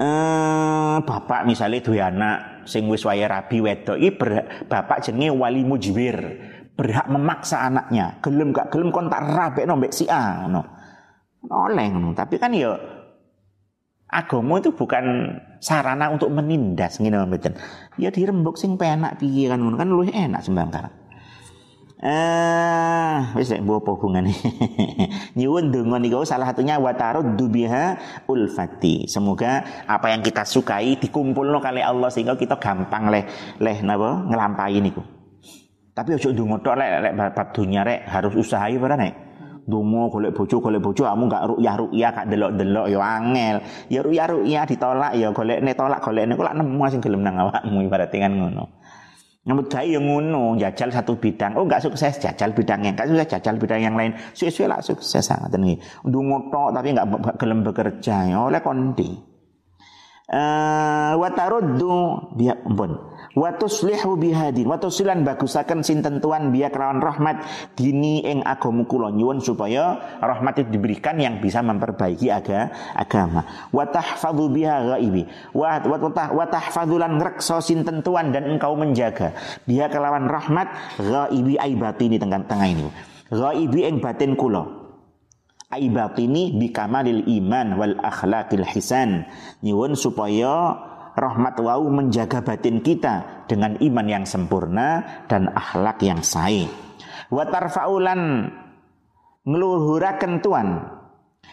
eh bapak misalnya duwe anak sing wis waya rabi wedok iki bapak jenenge wali mujwir berhak memaksa anaknya. Gelem gak gelem kon tak rabekno mbek si A ngono. Oleh ngono. Tapi kan ya agama itu bukan sarana untuk menindas ngene mboten. Ya dirembuk sing penak piye kan ngono. Kan luwih enak sembangkar Eh, wis nek apa hubungane. Nyuwun donga niku salah satunya watarud dubiha ulfati. Semoga apa yang kita sukai dikumpulno kali Allah sehingga kita gampang leh leh napa nglampahi niku. Tapi ojo ndonga tok lek lek bab dunya rek harus usahae para nek. Donga golek bojo golek bojo kamu gak ruyah gak delok-delok ya angel. Ya ruyah ditolak ya golek ne tolak golek ne kok lak nemu sing gelem nang awakmu ibarat kan ngono. Gawe yang ngono, jajal satu bidang. Oh enggak sukses, jajal bidang yang sukses, jajal bidang yang lain. Suwe-suwe lah sukses sangat ini. Ndungu tok tapi enggak gelem bekerja. Oleh kondi. Uh, wa taruddu biya ampun. Wa tuslihu bihadin wa tusilan bagusaken sinten tuan biya kelawan rahmat dini ing agamu kula. Supaya rahmat itu diberikan yang bisa memperbaiki aga, agama. Wa tahfadhu biha ghaibi. Wa wa tahfadzulan ngrekso sinten tuan dan engkau menjaga. Biya kelawan rahmat ghaibi aibatini tengah tengah ini. Ghaibi ing batin kula aibatini bikamalil iman wal akhlaqil hisan. Nyuwun supaya rahmat wau menjaga batin kita dengan iman yang sempurna dan akhlak yang sae. Wa tarfaulan ngluhuraken tuan.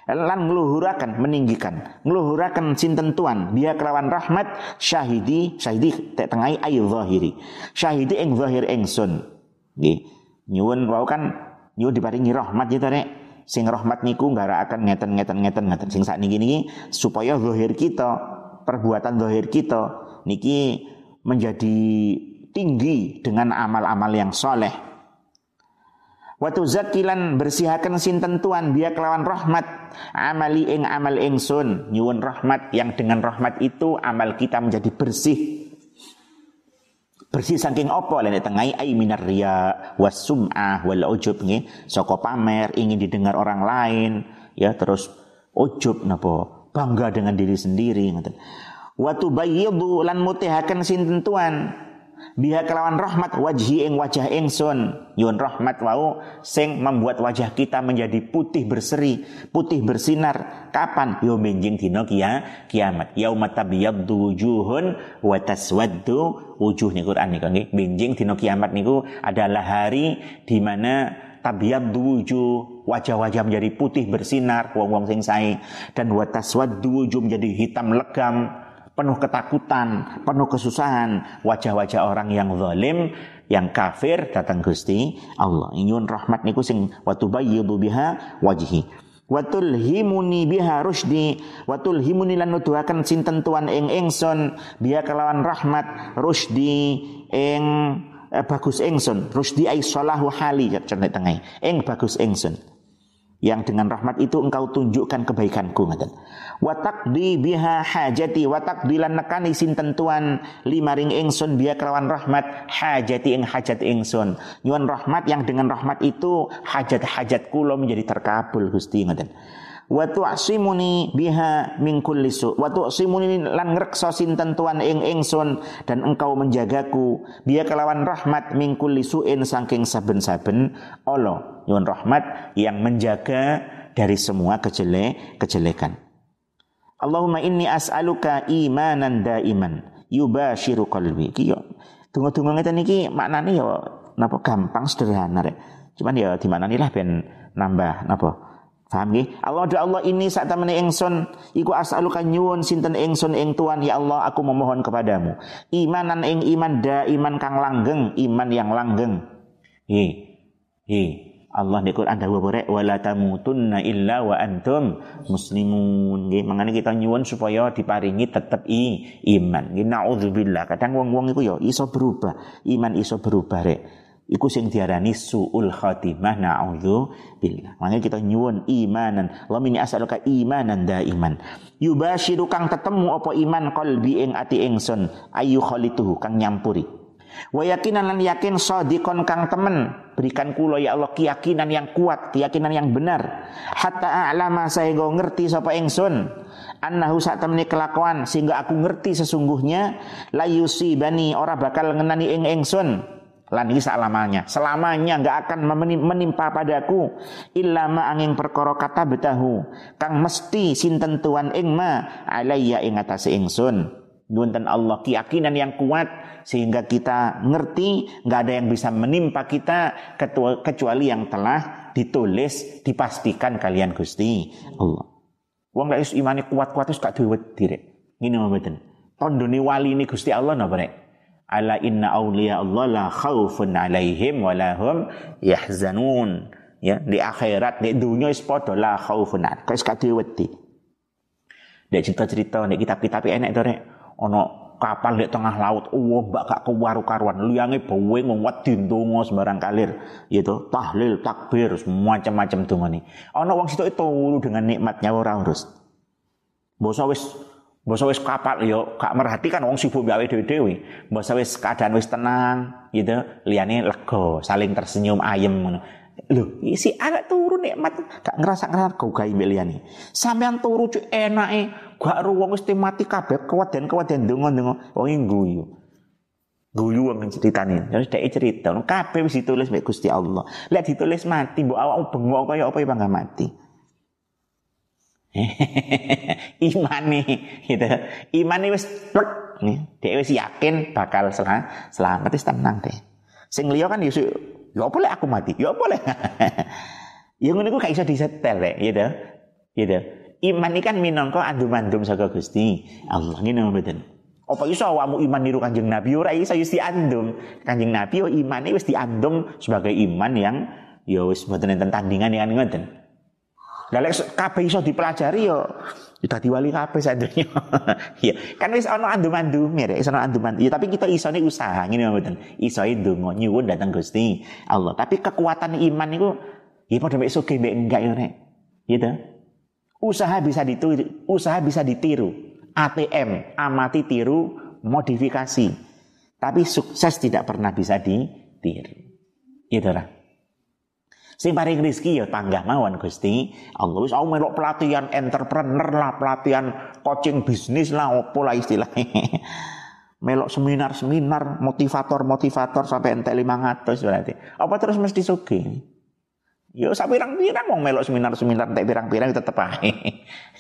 Lan ngluhuraken meninggikan. Ngluhuraken sinten tuan? Biya kelawan rahmat syahidi syahidi tek tengai ayu zahiri. Syahidi ing zahir ingsun nggih. Nyuwun wau kan nyuwun diparingi rahmat ya sing rahmat niku nggak akan ngeten ngeten ngeten ngeten. Sing saat niki niki supaya zahir kita perbuatan zahir kita niki menjadi tinggi dengan amal-amal yang soleh. Watu zakilan bersihakan sinten tuan biar kelawan rahmat. Amali ing amal ingsun nyuwun rahmat. Yang dengan rahmat itu amal kita menjadi bersih bersih saking apa? Lene tengai ai minar riya wasum'ah wal ujub nggih. Saka pamer ingin didengar orang lain ya terus ujub napa? Bangga dengan diri sendiri ngoten. Wa tubayyidu lan mutihaken sinten tuan biha kelawan rahmat wajhi ing wajah ingsun yun rahmat wau sing membuat wajah kita menjadi putih berseri putih bersinar. Kapan? Yo menjing dina kia kiamat. Yauma tabyaddu wujuhun wa taswaddu. Wujuh nih Quran niku nggih. Benjing dina kiamat niku adalah hari di mana tabyaddu wujuh wajah-wajah menjadi putih bersinar wong-wong sing sae. Dan wa taswaddu wujuh menjadi hitam legam penuh ketakutan, penuh kesusahan, wajah-wajah orang yang zalim, yang kafir datang Gusti Allah. Inyun rahmat niku sing watu bayyidu biha wajhi. Watul himuni biha rusdi watul himuni lan nuduhaken sinten tuan ing ingsun. Biha kelawan rahmat rusdi ing eh, bagus ingsun. Rusdi ai salahu hali cerita tengah. Ing bagus ingsun yang dengan rahmat itu engkau tunjukkan kebaikanku ngaten wa taqdi biha hajati wa taqdilan nekani tuan limaring ingsun biya kelawan rahmat. Hajati ing hajat ingsun nyuwun rahmat yang dengan rahmat itu hajat-hajat kula menjadi terkabul Gusti ngaten wa tu'simuni biha min kulli su. Wa tu'simuni lan ngrekso sinten tuan ing ingsun dan engkau menjagaku. Biya kelawan rahmat min kulli suin saking saben-saben. Allah nyuwun rahmat yang menjaga dari semua kejele kejelekan. Allahumma inni as'aluka imanan daiman. Yubashiru qalbi. Iki yo donga-donga ngeten iki maknane yo napa? Gampang sederhana rek. Cuman ya di mana lah ben nambah napa Paham nggih? Allah doa Allah ini saat temene ingsun iku as'aluka nyuwun sinten ingsun ing Tuhan ya Allah aku memohon kepadamu. Imanan ing iman da iman kang langgeng, iman yang langgeng. Hi. Hi. Allah di Quran dawuh borek wala tamutunna illa wa antum muslimun. Nggih, mangane kita nyuwun supaya diparingi tetep i iman. Nggih naudzubillah. Kadang wong-wong iku ya iso berubah, iman iso berubah rek. Iku sing diarani suul khatimah naudzubillah. Makanya kita nyuwun imanan. Allah mini asaluka imanan iman. Yubashiru kang tetemu apa iman qalbi ing ati ingsun ayu khalituhu kang nyampuri. Wa yakinan lan yakin sadiqon kang temen berikan kula ya Allah keyakinan yang kuat, keyakinan yang benar. Hatta a'lama go ngerti sapa ingsun annahu sak temene kelakuan sehingga aku ngerti sesungguhnya la bani ora bakal ngenani ing ingsun lan iki selamanya selamanya enggak akan menimpa padaku. Illa ma angin perkara kata betahu kang mesti sinten tuan ing ma? Alayya ing atase ingsun. Nuwunten Allah keyakinan yang kuat sehingga kita ngerti nggak ada yang bisa menimpa kita kecuali yang telah ditulis dipastikan kalian Gusti Allah. Wong lek imane kuat-kuat wis gak duwe wedi ngene mboten. Tandone wali ini Gusti Allah napa nek ala inna awliya Allah la khaufun alaihim wa lahum yahzanun. Ya di akhirat di dunia is padha la khaufun kok is kadhe wedi Dek cerita-cerita nek kitab-kitab enek to rek ono kapal di tengah laut oh mbak gak kewaru karuan liange bawe ngwat ndonga sembarang kalir. Gitu tahlil takbir macam-macam dongane. Ono wong situ itu dengan nikmatnya ora urus Bosa wis Mbasa wis kapal yo gak merhatikan wong sibuk gawe dhewe-dhewe. Mbasa wis keadaan wis tenang gitu, liyane lega, saling tersenyum ayem ngono. Lho, isi agak turun nikmat, gak ngerasa-ngerasa kau gawe liyane. Sampean turu cuk enake, gak ro wong wis mati kabeh kewaden-kewaden donga-donga wong guyu. Guyu wong ceritane. Terus dhek cerita, kabeh wis ditulis mek Gusti Allah. Lek ditulis mati, mbok awakmu bengok kaya apa ya bangga mati. iman nih gitu. Iman nih wis plek nih. Dia wis yakin bakal selam selamat wis tenang deh. Sing liya kan yusuk ya boleh aku mati? Ya boleh ya ngono iku gak iso disetel rek gitu. Gitu. Iman ini kan minangka andum-andum saka Gusti Allah. Ngene mboten. Apa iso awakmu iman niru Kanjeng Nabi? Ora iso wis diandum. Kanjeng Nabi oh imane wis diandum sebagai iman yang ya wis mboten enten tandingan yang ngoten lah lek kabeh iso dipelajari yo ya dadi wali kabeh sadurunge. Iya, kan wis ana andum-andume rek, iso ana andum Ya tapi kita isone usaha ngene mboten. Isone ndonga nyuwun datang Gusti Allah. Tapi kekuatan iman niku ya padha mek sugih mek enggak yo rek. Gitu. Usaha bisa ditiru, usaha bisa ditiru. ATM, amati tiru, modifikasi. Tapi sukses tidak pernah bisa ditiru. Gitu lah. Sing paling rezeki ya tanggah mawon Gusti. Allah wis aku melok pelatihan entrepreneur lah, pelatihan coaching bisnis lah opo lah istilahnya. melok seminar-seminar, motivator-motivator sampai entek 500 berarti. Apa terus mesti sugih? Yo sak pirang-pirang wong melok seminar-seminar entek pirang-pirang tetep ae.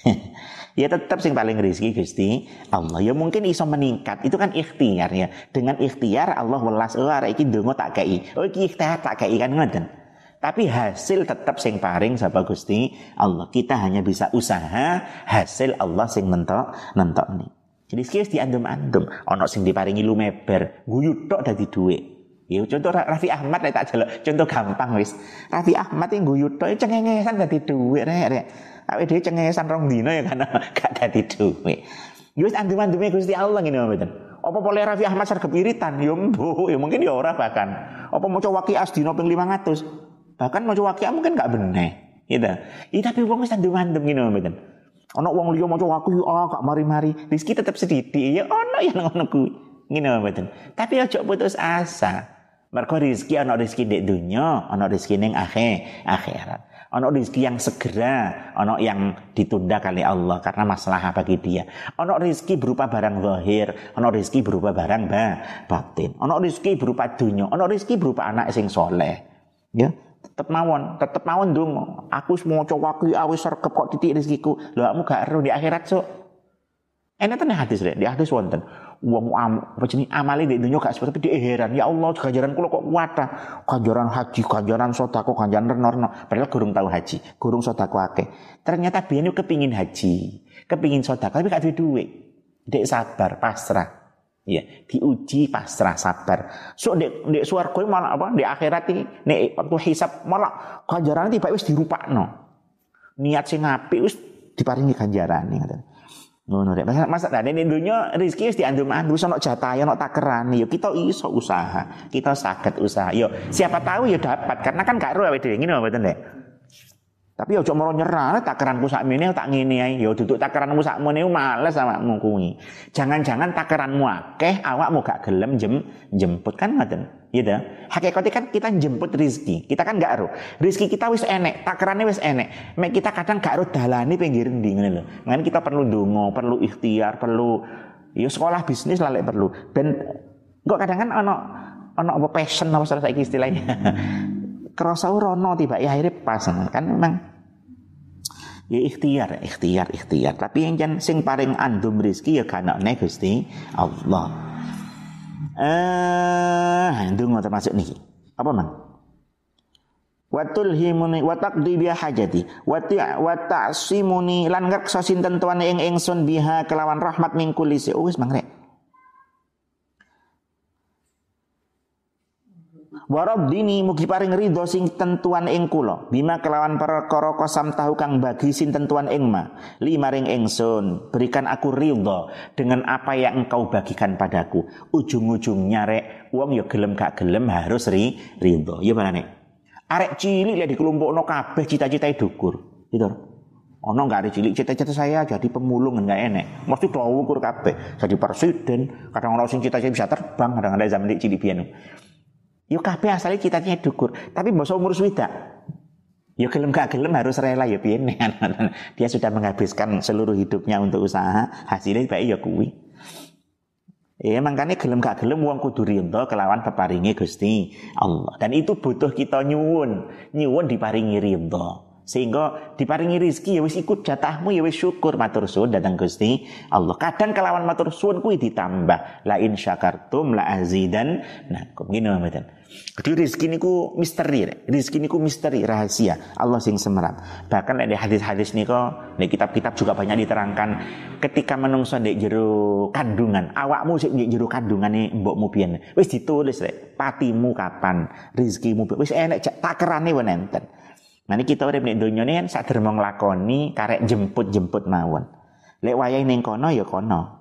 ya tetap sing paling rezeki Gusti Allah. Ya mungkin iso meningkat. Itu kan ikhtiar ya. Dengan ikhtiar Allah welas oh arek iki ndonga tak kei. Oh iki ikhtiar tak kei kan ngoten. Tapi hasil tetap sing paring sapa Gusti Allah. Kita hanya bisa usaha, hasil Allah sing nentok nentok nih. Jadi sekilas diandum-andum. Ono sing diparingi lumeber, guyu tok dadi dhuwit. Ya contoh Raffi Ahmad tak jelek. Contoh gampang wis. Raffi Ahmad yang guyu tok ya cengengesan dadi dhuwit rek rek. Awake dhewe cengengesan rong dino ya karena gak dadi dhuwit. Ya wis andum-andume Gusti Allah ngene mboten. Apa boleh Raffi Ahmad sarep iritan? Ya mbuh, ya mungkin ya ora bahkan. Apa maca waki asdina ping 500? Bahkan mau wakia mungkin gak bener. Gitu. Iya tapi wong wis mandem ngene mboten. Ana wong liya maca waku ah gak mari-mari. Rezeki tetep sedikit ya ana yang ngono kuwi. Ngene mboten. Tapi aja putus asa. Mergo rezeki ana rezeki di dunia, ana rezeki ning akhir akhirat. Ana rezeki yang segera, ana yang ditunda kali Allah karena masalah bagi dia. Ana rezeki berupa barang zahir, ana rezeki berupa barang ba, batin. Ana rezeki berupa dunia, ana rezeki berupa anak sing soleh. Ya, tetep mawon, tetep mawon dong. Aku semua cowok aku awis serkep kok titik rezekiku. Lho kamu gak ero di akhirat so. Enak tenan hadis rek, di hadis wonten. Wong am, apa jenis amali di dunia gak seperti di heran. Ya Allah, ganjaran kula kok kuat Ganjaran haji, ganjaran sodako, ganjaran renorno. Padahal gurung tahu haji, gurung sodako ake. Ternyata biyen kepingin haji, kepingin sodako, tapi gak duit duit. Dek sabar, pasrah. Ya, diuji pasrah sabar. So dek dek swarga malah apa? Di akhirat iki nek waktu hisab malah ganjaran tiba wis dirupakno. Niat sing apik wis diparingi ganjaran ngoten. Ngono rek. Masa nah, nek dunya rezeki wis diandum-andum ono jatah ono takeran yo kita iso usaha. Kita sakit usaha. Yo siapa tahu ya dapat karena kan gak ro awake dhewe ngene mboten Dek. Tapi ojo moro nyerah, takaranku sakmene tak ngene ae. Ya duduk takaranmu sakmene males awakmu kuwi. Jangan-jangan takaranmu akeh awakmu gak gelem jem jemput kan ngoten. Gitu. Hakikatnya kan kita jemput rizki. Kita kan gak ro. Rizki kita wis enek, takarannya wis enek. Mek kita kadang gak ro dalane pinggir ndi ngene lho. Makanya kita perlu dongo, perlu ikhtiar, perlu ya sekolah bisnis lah perlu. Ben kok kadang kan ono ono apa passion apa saiki istilahnya. kerasa rono tiba ya akhirnya pas kan memang ya ikhtiar ikhtiar ikhtiar. Tapi yang jan sing paling andum rizki ya karena Gusti Allah. Eh ndonga termasuk nih apa man? Watul himuni watak di biha hajati wati watak simuni lan ngrekso sinten tuane ingsun biha kelawan rahmat min kulli oh wis mangrek Warab dini mugi paring ridho sing tentuan ing kula. Bima kelawan perkara kosam tahu kang bagi sing tentuan ing ma. Lima ring ingsun berikan aku ridho dengan apa yang engkau bagikan padaku. Ujung-ujungnya rek wong ya gelem gak gelem harus ri ridho. Ya nih arek cilik ya dikelompokno kabeh cita-cita dukur. Gitu ono nggak ada cilik cita-cita saya jadi pemulung nggak enek. Mesti do ukur kabeh. Jadi presiden kadang orang sing cita-cita bisa terbang kadang ada zaman cilik piano Yo kabeh asale cita-citane dukur, tapi mbok umur swidak. Yo gelem gak gelem harus rela ya piye Dia sudah menghabiskan seluruh hidupnya untuk usaha, hasilnya baik ya kuwi. Ya makanya gelem gak gelem wong kudu rinto kelawan peparingi Gusti Allah. Dan itu butuh kita nyuwun, nyuwun diparingi rinto sehingga diparingi rizki ya wis ikut jatahmu ya wis syukur. Matur suwun datang Gusti Allah. Kadang kelawan matur suwun kuwi ditambah. La in syakartum la azidan nah gini mboten jadi rizki niku misteri rizki niku misteri rahasia. Allah sing semerap bahkan ada hadis-hadis niku di kitab-kitab juga banyak diterangkan ketika menungso ndek jero kandungan awakmu sik ndek jero kandungane mbokmu pian wis ditulis rek. Patimu kapan? Rizkimu wis enek takerane wonten Nanti kita udah ning donya kan sadar mau nglakoni karek jemput-jemput mawon. Lek wayahe ning kono ya kono.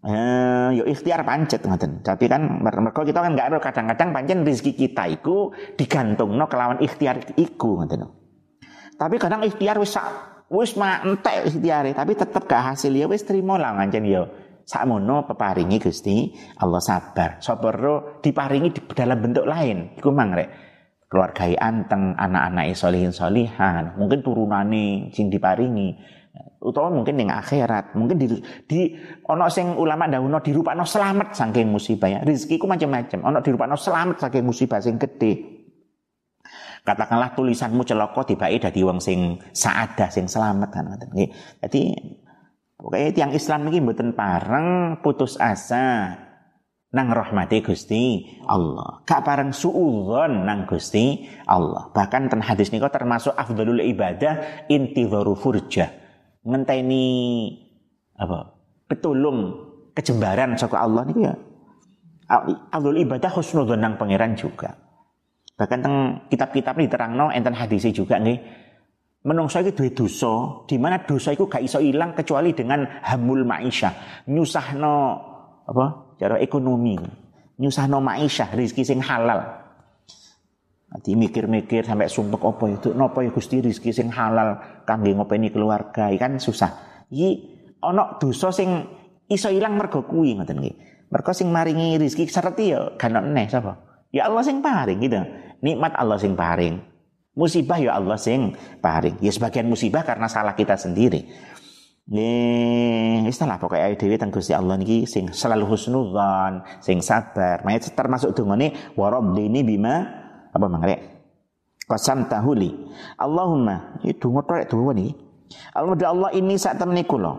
Eh, yo ikhtiar pancet ngoten. Tapi kan mereka kita kan nggak kadang-kadang pancen rezeki kita iku digantungno kelawan ikhtiar iku ngoten. Tapi kadang ikhtiar wis wis mak entek ikhtiare tapi tetep gak hasil ya wis trimo lah ngancen yo. Sakmono peparingi Gusti Allah sabar. Sapa diparingi di dalam bentuk lain. Iku mangrek keluarga anteng, anak-anak solihin solihan, mungkin turunane sing diparingi, utawa mungkin yang akhirat, mungkin di, di ono sing ulama dahulu dirupakno selamat saking musibah ya. Rizkiku macam-macam, ono dirupakno selamat saking musibah sing gede. Katakanlah tulisanmu celoko tiba dadi wong sing saadah sing selamat. Kan Jadi pokoknya tiang Islam ini mboten pareng putus asa nang rahmati Gusti Allah. Gak bareng suudzon nang Gusti Allah. Bahkan ten hadis niko termasuk afdalul ibadah intidharu furja. Ngenteni apa? Petulung kejembaran saka Allah niku ya. Afdalul ibadah husnudzon nang pangeran juga. Bahkan teng kitab-kitab diterangno enten hadisnya juga nih. Menungso itu duwe dosa, di mana dosa itu gak iso hilang kecuali dengan hamul maisha, nyusahno apa? Cara ekonomi. Nyusahno maisha rezeki sing halal. Nanti mikir-mikir sampai sumpek apa itu nopo ya Gusti? Rezeki sing halal kangge ngopeni keluarga. Kan susah. Iki ana dosa sing iso ilang mergo kuwi ngoten nggih. Mergo sing maringi rezeki sereti ya kan neh sapa? Ya Allah sing paring gitu. Nikmat Allah sing paring. Musibah ya Allah sing paring. Ya sebagian musibah karena salah kita sendiri Nggih, istilah pokoknya dhewe teng Gusti Allah niki sing selalu husnudzon, sing sabar. Mayat termasuk dungane wa rabbini bima apa mangre? Qasam tahuli. Allahumma, itu donga tok donga niki. Allahumma Allah ini sak temene kula.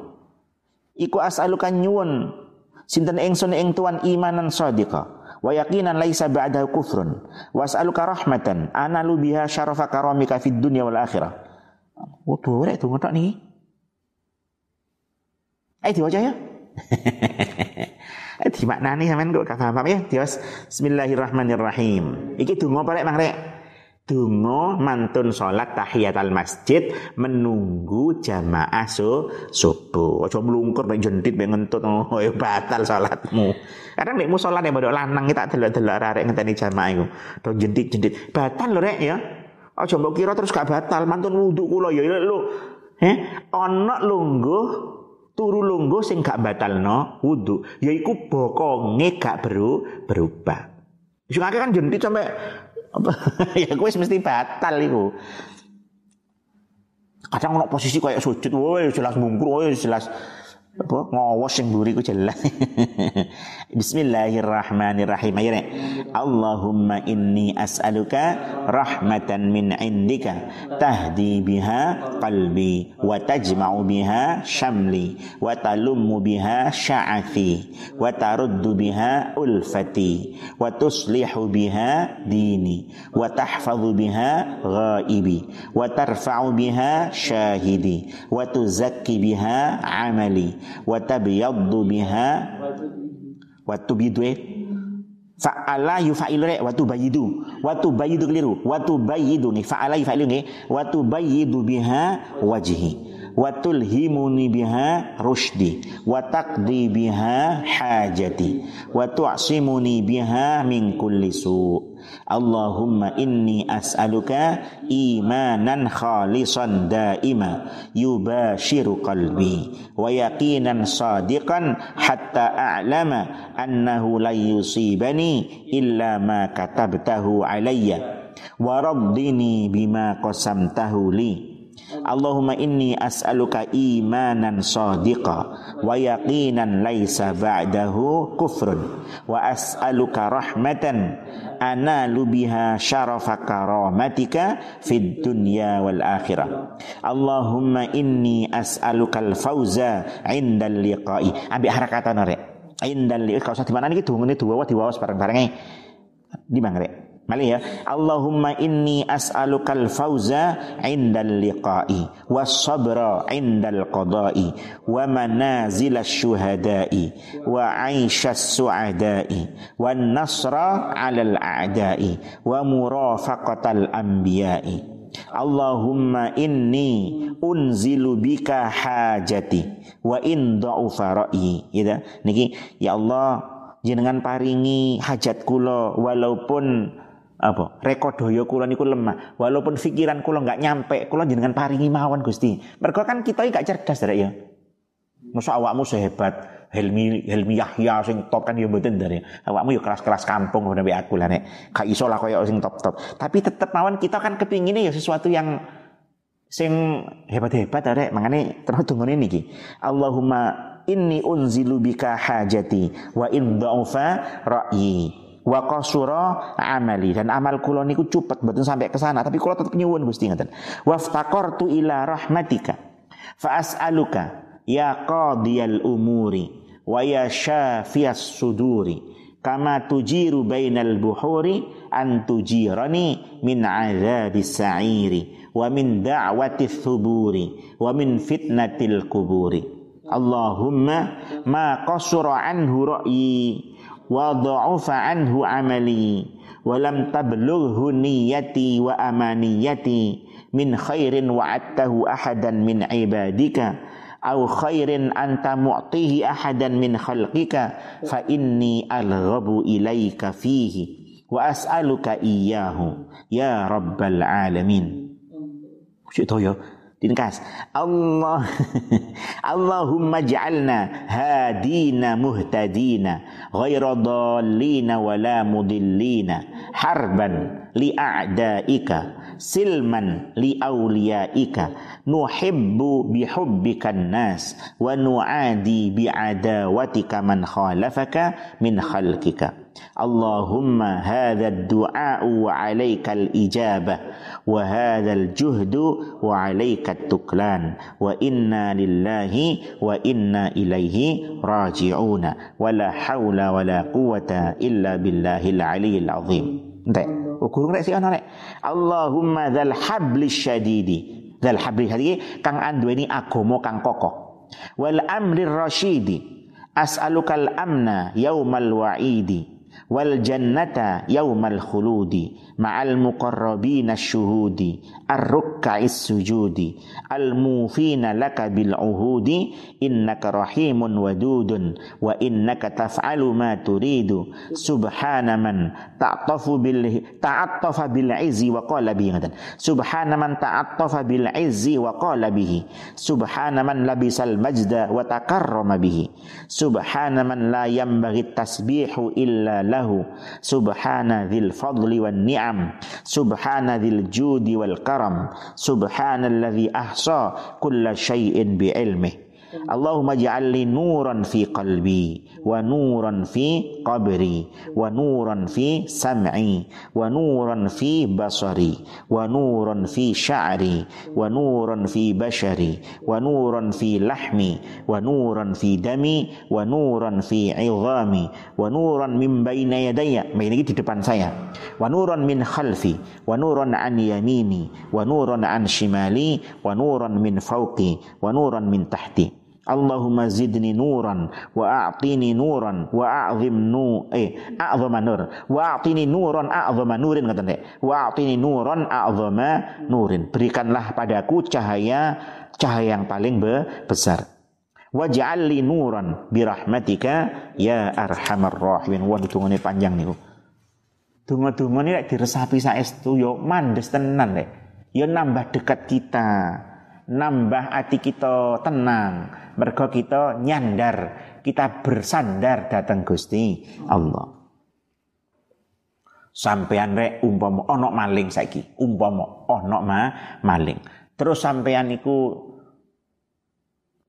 Iku as'aluka nyuwun sinten ingsun ing tuan imanan shadiqa wa yaqinan laisa ba'da kufrun wa as'aluka rahmatan analu biha syarafa karamika fid dunya wal akhirah. Tuh rek donga tok niki. Ayo diwaca ya. Eh dimaknani sampean kok gak paham ya. Dios Bismillahirrahmanirrahim. Iki donga apa rek Mang rek? Dungo mantun sholat tahiyatul masjid menunggu jamaah su, subuh. Ojo melungkur ben jentit ben ngentut oh batal sholatmu. Kadang nek sholat yang bodok lanang tak delok-delok arek ngenteni jamaah iku. Do jentit-jentit. Batal lho rek ya. Ojo mbok kira terus gak batal mantun wudu kula ya lho. Eh, ana lungguh turu lungguh sing gak batalno wudu yaiku bokonge gak beru berubah. Sing kan jentit sampai ya gue mesti batal itu. Kadang ono posisi kayak sujud, woi jelas mungkur, woi jelas apa ngawas sing mburi ku jelas. Bismillahirrahmanirrahim. Ayo Allahumma inni as'aluka rahmatan min indika tahdi biha qalbi wa tajma'u biha syamli wa talummu biha sya'athi wa taruddu biha ulfati wa tuslihu biha dini wa tahfadhu biha ghaibi wa tarfa'u biha syahidi wa tuzakki biha amali wa tabyaddu biha. Wa tubidu eh. Fa'ala yufa'ilu rek wa tubayidu wa tubayidu keliru. Wa tubayidu nih fa'ala yufa'ilu nih wa tubayidu biha wajhi. Wa tulhimuni biha rushdi. Wa taqdi biha hajati. Wa tu'simuni biha min kulli su' Allahumma inni as'aluka imanan khalisan daima yubashiru qalbi wa yaqinan sadiqan hatta a'lama annahu la yusibani illa ma katabtahu alayya wa raddini bima qasamtahu li Allahumma inni as'aluka imanan sadiqa wa yaqinan laisa ba'dahu kufrun wa as'aluka rahmatan analu biha syarafa karamatika fid dunya wal akhirah Allahumma inni as'aluka al fauza indal liqa'i ambil harakatan rek indal liqa'i kalau usah di mana iki dungane dua diwawas bareng-bareng di bang Mali ya. Allahumma inni as'alukal fauza indal liqa'i was sabra indal qada'i wa manazil syuhada'i wa aishas su'ada'i wan nasra 'alal a'da'i wa murafaqatal anbiya'i. Allahumma inni unzilu bika hajati wa in dha'ufa ra'yi. Ya, niki ya Allah jenengan paringi hajat kula walaupun apa? Rekodoyo kula niku lemah. Walaupun pikiran kula nggak nyampe kula jenengan paringi mawon Gusti. Mereka kan kita gak cerdas ya. Masa awakmu sehebat. Helmi Helmi Yahya sing top kan ya mboten dari awakmu ya kelas-kelas kampung udah aku lah nek gak iso lah koyo sing top-top. Tapi tetep mawon kita kan kepingin ya sesuatu yang sing hebat-hebat arek mangane terus tunggu niki. Allahumma inni unzilu bika hajati wa in dha'ufa ra'yi wa qasura amali. Dan amal kula niku cepet mboten sampai ke sana. Tapi kula tetep nyuwun Gusti ngaten waftaqartu ila rahmatika. Fa as'aluka ya qadiyal umuri wa ya syafiyas suduri. Kama tujiru bainal buhuri an tujirani min adzabis sa'iri wa min da'wati thuburi wa min fitnatil kuburi. Allahumma ma qasura anhu ra'yi wa dha'ufa anhu amali wa lam tablughu niyati wa amaniyati min khairin wa'adtahu ahadan min ibadika aw khairin anta mu'tihi ahadan min khalqika fa inni alghabu ilaika fihi wa as'aluka iyyahu Diringkas. Allah Allahumma ja'alna hadina muhtadina ghaira dallina wala mudillina harban li a'daika silman li awliyaika. Nuhibbu bihubbikan nas wa nu'adi bi'adawatika man khalafaka min khalqika. Allahumma hadha ad-du'a wa 'alaika al-ijabah wa hadha al-juhdu wa 'alaika at-tuklan wa inna lillahi wa inna ilaihi raji'una. Wa la haula Ukur rek sih ana rek. Allahumma dzal habli syadidi. Dzal habli syadidi kang anduweni agama kang kokoh. Wal amri rasyidi as'alukal amna yaumal wa'idi wal jannata yaumal khuludi ma'al muqarrabina syuhudi ar-rukka'is sujudi al mufina laka bil uhudi innaka rahimun wadudun wa innaka taf'alu ma turidu. Subhana man ta'tafu bil ta'attafa bil izzi wa qala bihi. Subhana man ta'attafa bil izzi wa qala bihi. Subhana man labisal majda wa takarrama bihi. Subhana man la yanbaghi tasbihu illa lahu subhana dzil fadli wan ni'am subhana dzil judi wal karam subhanalladzi ahsa kulla syai'in bi ilmih Allahumma ja'alli nuran fi qalbi wa nuran fi qabri wa nuran fi sam'i wa nuran fi basari wa nuran fi sya'ri wa nuran fi bashari wa nuran fi lahmi wa nuran fi dami wa nuran fi 'idhami wa nuran min baina yadayya ini di depan saya wa nuran min khalfi wa nuran an yamini wa nuran an shimali wa nuran min Allahumma zidni nuran wa a'tini nuran wa a'zim nu eh a'zama nur. Wa a'tini nuran a'zama nurin kata nek wa a'tini nuran a'zama nurin. Berikanlah padaku cahaya cahaya yang paling besar. Waj'al li nuran birahmatika ya arhamar rahimin. Wah dungane panjang niku. Donga-donga ini diresapi saestu yo mandes tenan lek. Yo nambah dekat kita nambah hati kita tenang mergo kita nyandar, kita bersandar datang Gusti Allah. Sampean rek umpama ono maling saiki, umpama ono ma maling. Terus sampean niku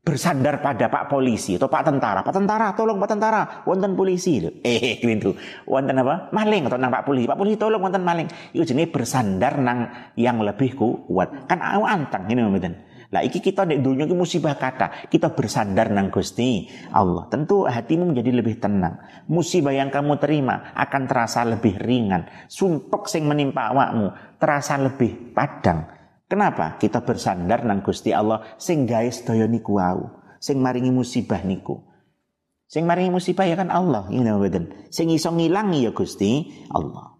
bersandar pada Pak Polisi atau Pak Tentara. Pak Tentara, tolong Pak Tentara, wonten polisi. Eh, gitu. Wonten apa? Maling atau nang Pak Polisi. Pak Polisi tolong wonten maling. Itu jenis bersandar nang yang lebih kuat. Kan antang ini mboten. Lah iki kita nek dunia iki musibah kata, kita bersandar nang Gusti Allah. Tentu hatimu menjadi lebih tenang. Musibah yang kamu terima akan terasa lebih ringan. Sumpek sing menimpa awakmu terasa lebih padang. Kenapa? Kita bersandar nang Gusti Allah sing gawe sedaya niku wau, sing maringi musibah niku. Sing maringi musibah ya kan Allah, ngene mboten. Sing iso ngilangi ya Gusti Allah.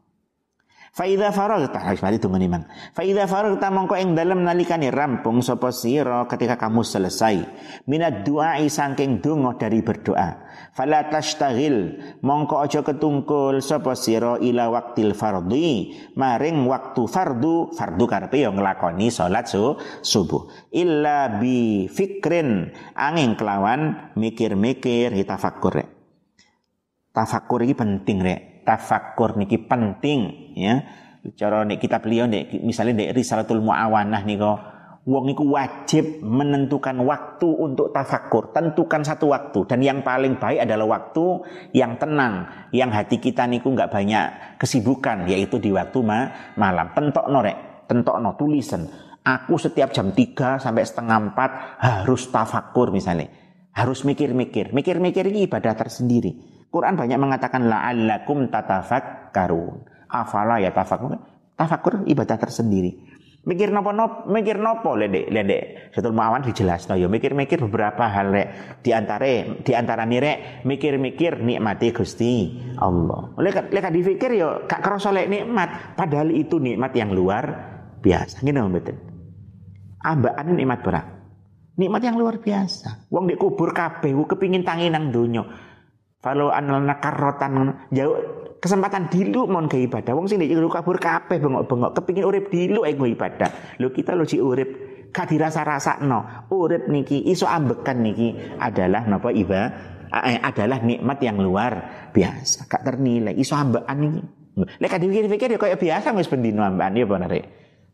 Faida faragta harus mari tunggu nih mang. Faida faragta mongko ing dalam nalikane rampung sapa sira ketika kamu selesai minat doa saking donga dari berdoa. Fala tashtaghil mongko aja ketungkul sapa sira ila waktil fardhi maring waktu fardu fardu karepe yo nglakoni salat su, subuh. Illa bi fikrin angin kelawan mikir-mikir hitafakkur. Tafakkur ini penting rek tafakur niki penting ya. Cara nek kita beliau nek misalnya nek Risalatul Muawanah niko wong niku wajib menentukan waktu untuk tafakur. Tentukan satu waktu dan yang paling baik adalah waktu yang tenang, yang hati kita niku nggak banyak kesibukan yaitu di waktu ma malam. Tentok norek, tentok no tulisan. Aku setiap jam 3 sampai setengah 4 harus tafakur misalnya. Harus mikir-mikir. Mikir-mikir ini ibadah tersendiri. Quran banyak mengatakan la'allakum tatafakkarun. Afala ya tafakur. Tafakur ibadah tersendiri. Mikir nopo nopo, mikir nopo lede lede. Setul mawan dijelas no, ya mikir-mikir beberapa hal rek. Di antara di antara nire mikir-mikir nikmati Gusti Allah. Lek lek dipikir yo kak kerasa nikmat, padahal itu nikmat yang luar biasa. Ngene mboten. Ambaan nikmat berat. Nikmat yang luar biasa. Wong di kubur kabeh kepingin tangi nang donya. Kalau analna karotan jauh kesempatan dilu mon ke ibadah. Wong sing lu kabur kabeh bengok-bengok kepingin urip dilu ae ibadah. Lu kita lu si urip gak dirasa no. Urip niki iso ambekan niki adalah napa iba eh, adalah nikmat yang luar biasa. Gak ternilai iso ambekan niki. Lek dipikir-pikir ya kayak biasa wis pendino ambekan ya bener.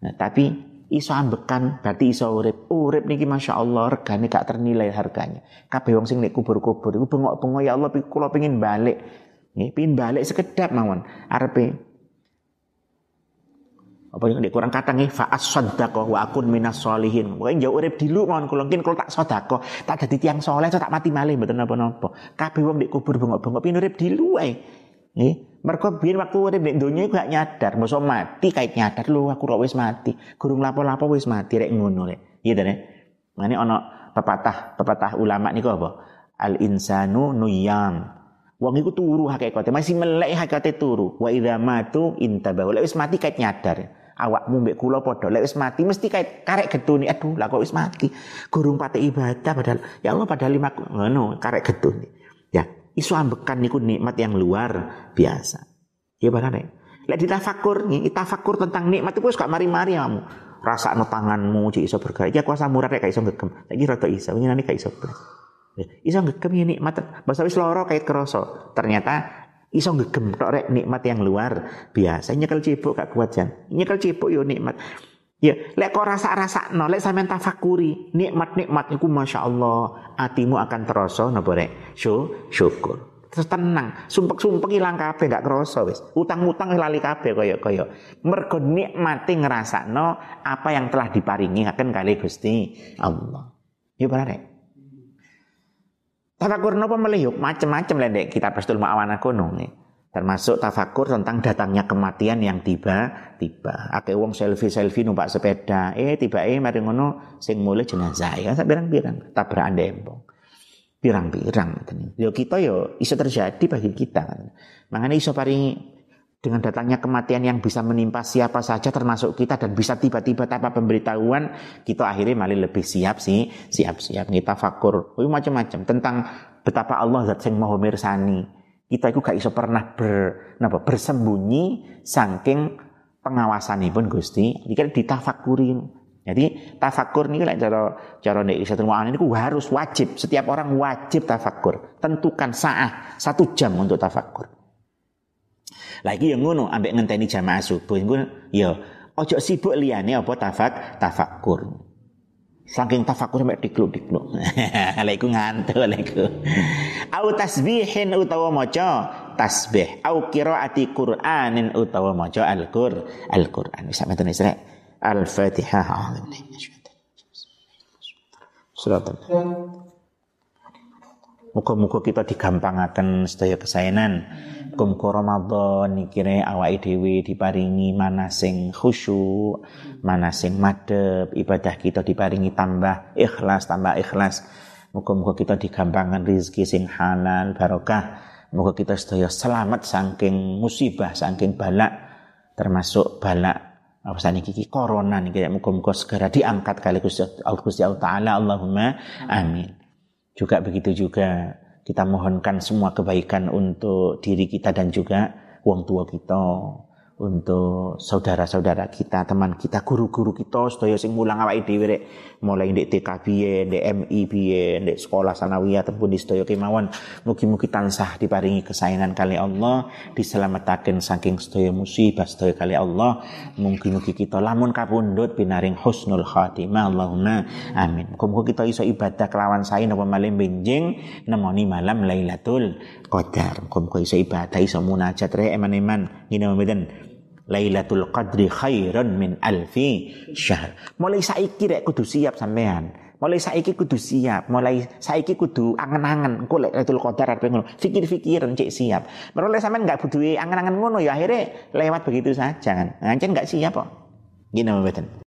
Nah, tapi iso ambekan berarti iso urip. Urip niki Masya Allah regane gak ternilai harganya. Kabeh wong sing nek kubur-kubur iku bengok-bengok ya Allah kula pengin balik. Nggih, pengin balik sekedap mawon. Arepe apa yang di kurang kata nih faas sodako wa akun minas solihin pokoknya jauh urip dilu mohon kalau mungkin kalau tak sodako tak jadi tiang soleh tak mati malih betul napa napa kabeh wong di kubur bengok bengok pin urip dilu ae Nggih. Mergo biyen waktu urip nek donya gak nyadar, mosok mati kait nyadar lho aku kok wis mati. Gurung lapo-lapo wis mati rek ngono rek. Iya ta nek. Mane pepatah pepatah ulama niku apa? Al insanu nuyam. Wong iku turu hakikate, masih melek hakikate turu. Wa idza matu intabahu. Lek wis mati kait nyadar. Awakmu mbek kula padha. Lek wis mati mesti kait karek gedune. Aduh, lah kok wis mati. Gurung pate ibadah padahal ya Allah padahal lima ngono karek gedune. Ya, isu ambekan niku nikmat yang luar biasa. Ya benar nek. Lek nih, tafakur tentang nikmat itu gak mari-mari kamu. Rasa no tanganmu cik iso bergerak. Ya kuasa murah kayak iso ngegem. Lagi rada iso, ini nanti kayak iso Iso ngegem ya nikmat. Bahasa wis loro kait keroso. Ternyata iso ngegem tok rek nikmat yang luar biasa. Nyekel cipuk gak kuat jan. Nyekel cipuk yo nikmat. Ya, lek kok rasa-rasa no, lek sampean tafakuri nikmat-nikmat iku Masya Allah, hatimu akan terasa napa rek? Syukur. Terus tenang, sumpek-sumpek hilang kabeh gak kerasa wis. Utang-utang lali kabeh kaya-kaya. Mergo nikmati ngrasakno apa yang telah diparingi akan kali Gusti Allah. Ya benar rek. Tafakur napa melih macam-macam lendek kita pastul ma'awana kono nih. Termasuk tafakur tentang datangnya kematian yang tiba-tiba. Ake wong selfie-selfie numpak sepeda, eh tiba eh mari ngono sing mulai jenazah ya pirang-pirang tabrakan dempong. Pirang-pirang Yo kita yo iso terjadi bagi kita. Makanya iso paringi dengan datangnya kematian yang bisa menimpa siapa saja termasuk kita dan bisa tiba-tiba tanpa pemberitahuan kita akhirnya malah lebih siap sih siap-siap kita fakur macam-macam tentang betapa Allah zat sing maha mirsani kita itu gak iso pernah ber, napa, bersembunyi saking pengawasan pun Gusti jika ditafakurin jadi tafakur ini like cara cara nek Mu'an ini harus wajib. Setiap orang wajib tafakur tentukan saat satu jam untuk tafakur lagi yang ngono ambek ngenteni jamaah subuh. Ngono ya ojo sibuk liyane apa tafak tafakur. Saking tafakur sampai dikluk-dikluk. Lha iku ngantuk lha iku. Au tasbihin utawa maca tasbih, au qiraati Qur'anin utawa maca Al-Qur, Al-Qur'an. Wis sampeyan Isra. Al-Fatihah. Surat Muka-muka kita digampangaken sedaya kesaenan muga Ramadan kira awake dhewe diparingi mana sing khusyuk, mana sing madep, ibadah kita diparingi tambah ikhlas, tambah ikhlas. Muga-muga kita digampangkan rezeki sing halal, barokah. Muga kita sedaya selamat saking musibah, saking balak termasuk balak apa sani kiki corona nih kayak muka-muka segera diangkat kali Gusti Allah Taala Allahumma amin. Juga begitu juga kita mohonkan semua kebaikan untuk diri kita dan juga wong tua kita untuk saudara-saudara kita, teman kita, guru-guru kita sedaya sing mulang awake dhewe rek mulai ndek TK piye, ndek MI piye, ndek sekolah sanawiyah ataupun di sedaya kemawon mugi-mugi tansah diparingi kesayangan kali Allah, diselamataken saking sedaya musibah sedaya kali Allah. Mugi-mugi kita lamun kapundhut binaring husnul khatimah Allahumma amin. Mugi-mugi kita iso ibadah kelawan sae napa malih benjing nemoni malam Lailatul Qadar. Mugi-mugi iso ibadah iso munajat rek eman-eman ngene mboten Lailatul Qadri khairan min alfi syahr. Mulai saiki rek kudu siap sampean. Mulai saiki kudu siap, mulai saiki kudu angen-angen engko Lailatul Qadar arep ngono. Fikir-fikiran cek siap. Merole sampean enggak butuh angen-angen ngono ya akhirnya lewat begitu saja kan. Ngancen enggak siap kok. Gini mboten.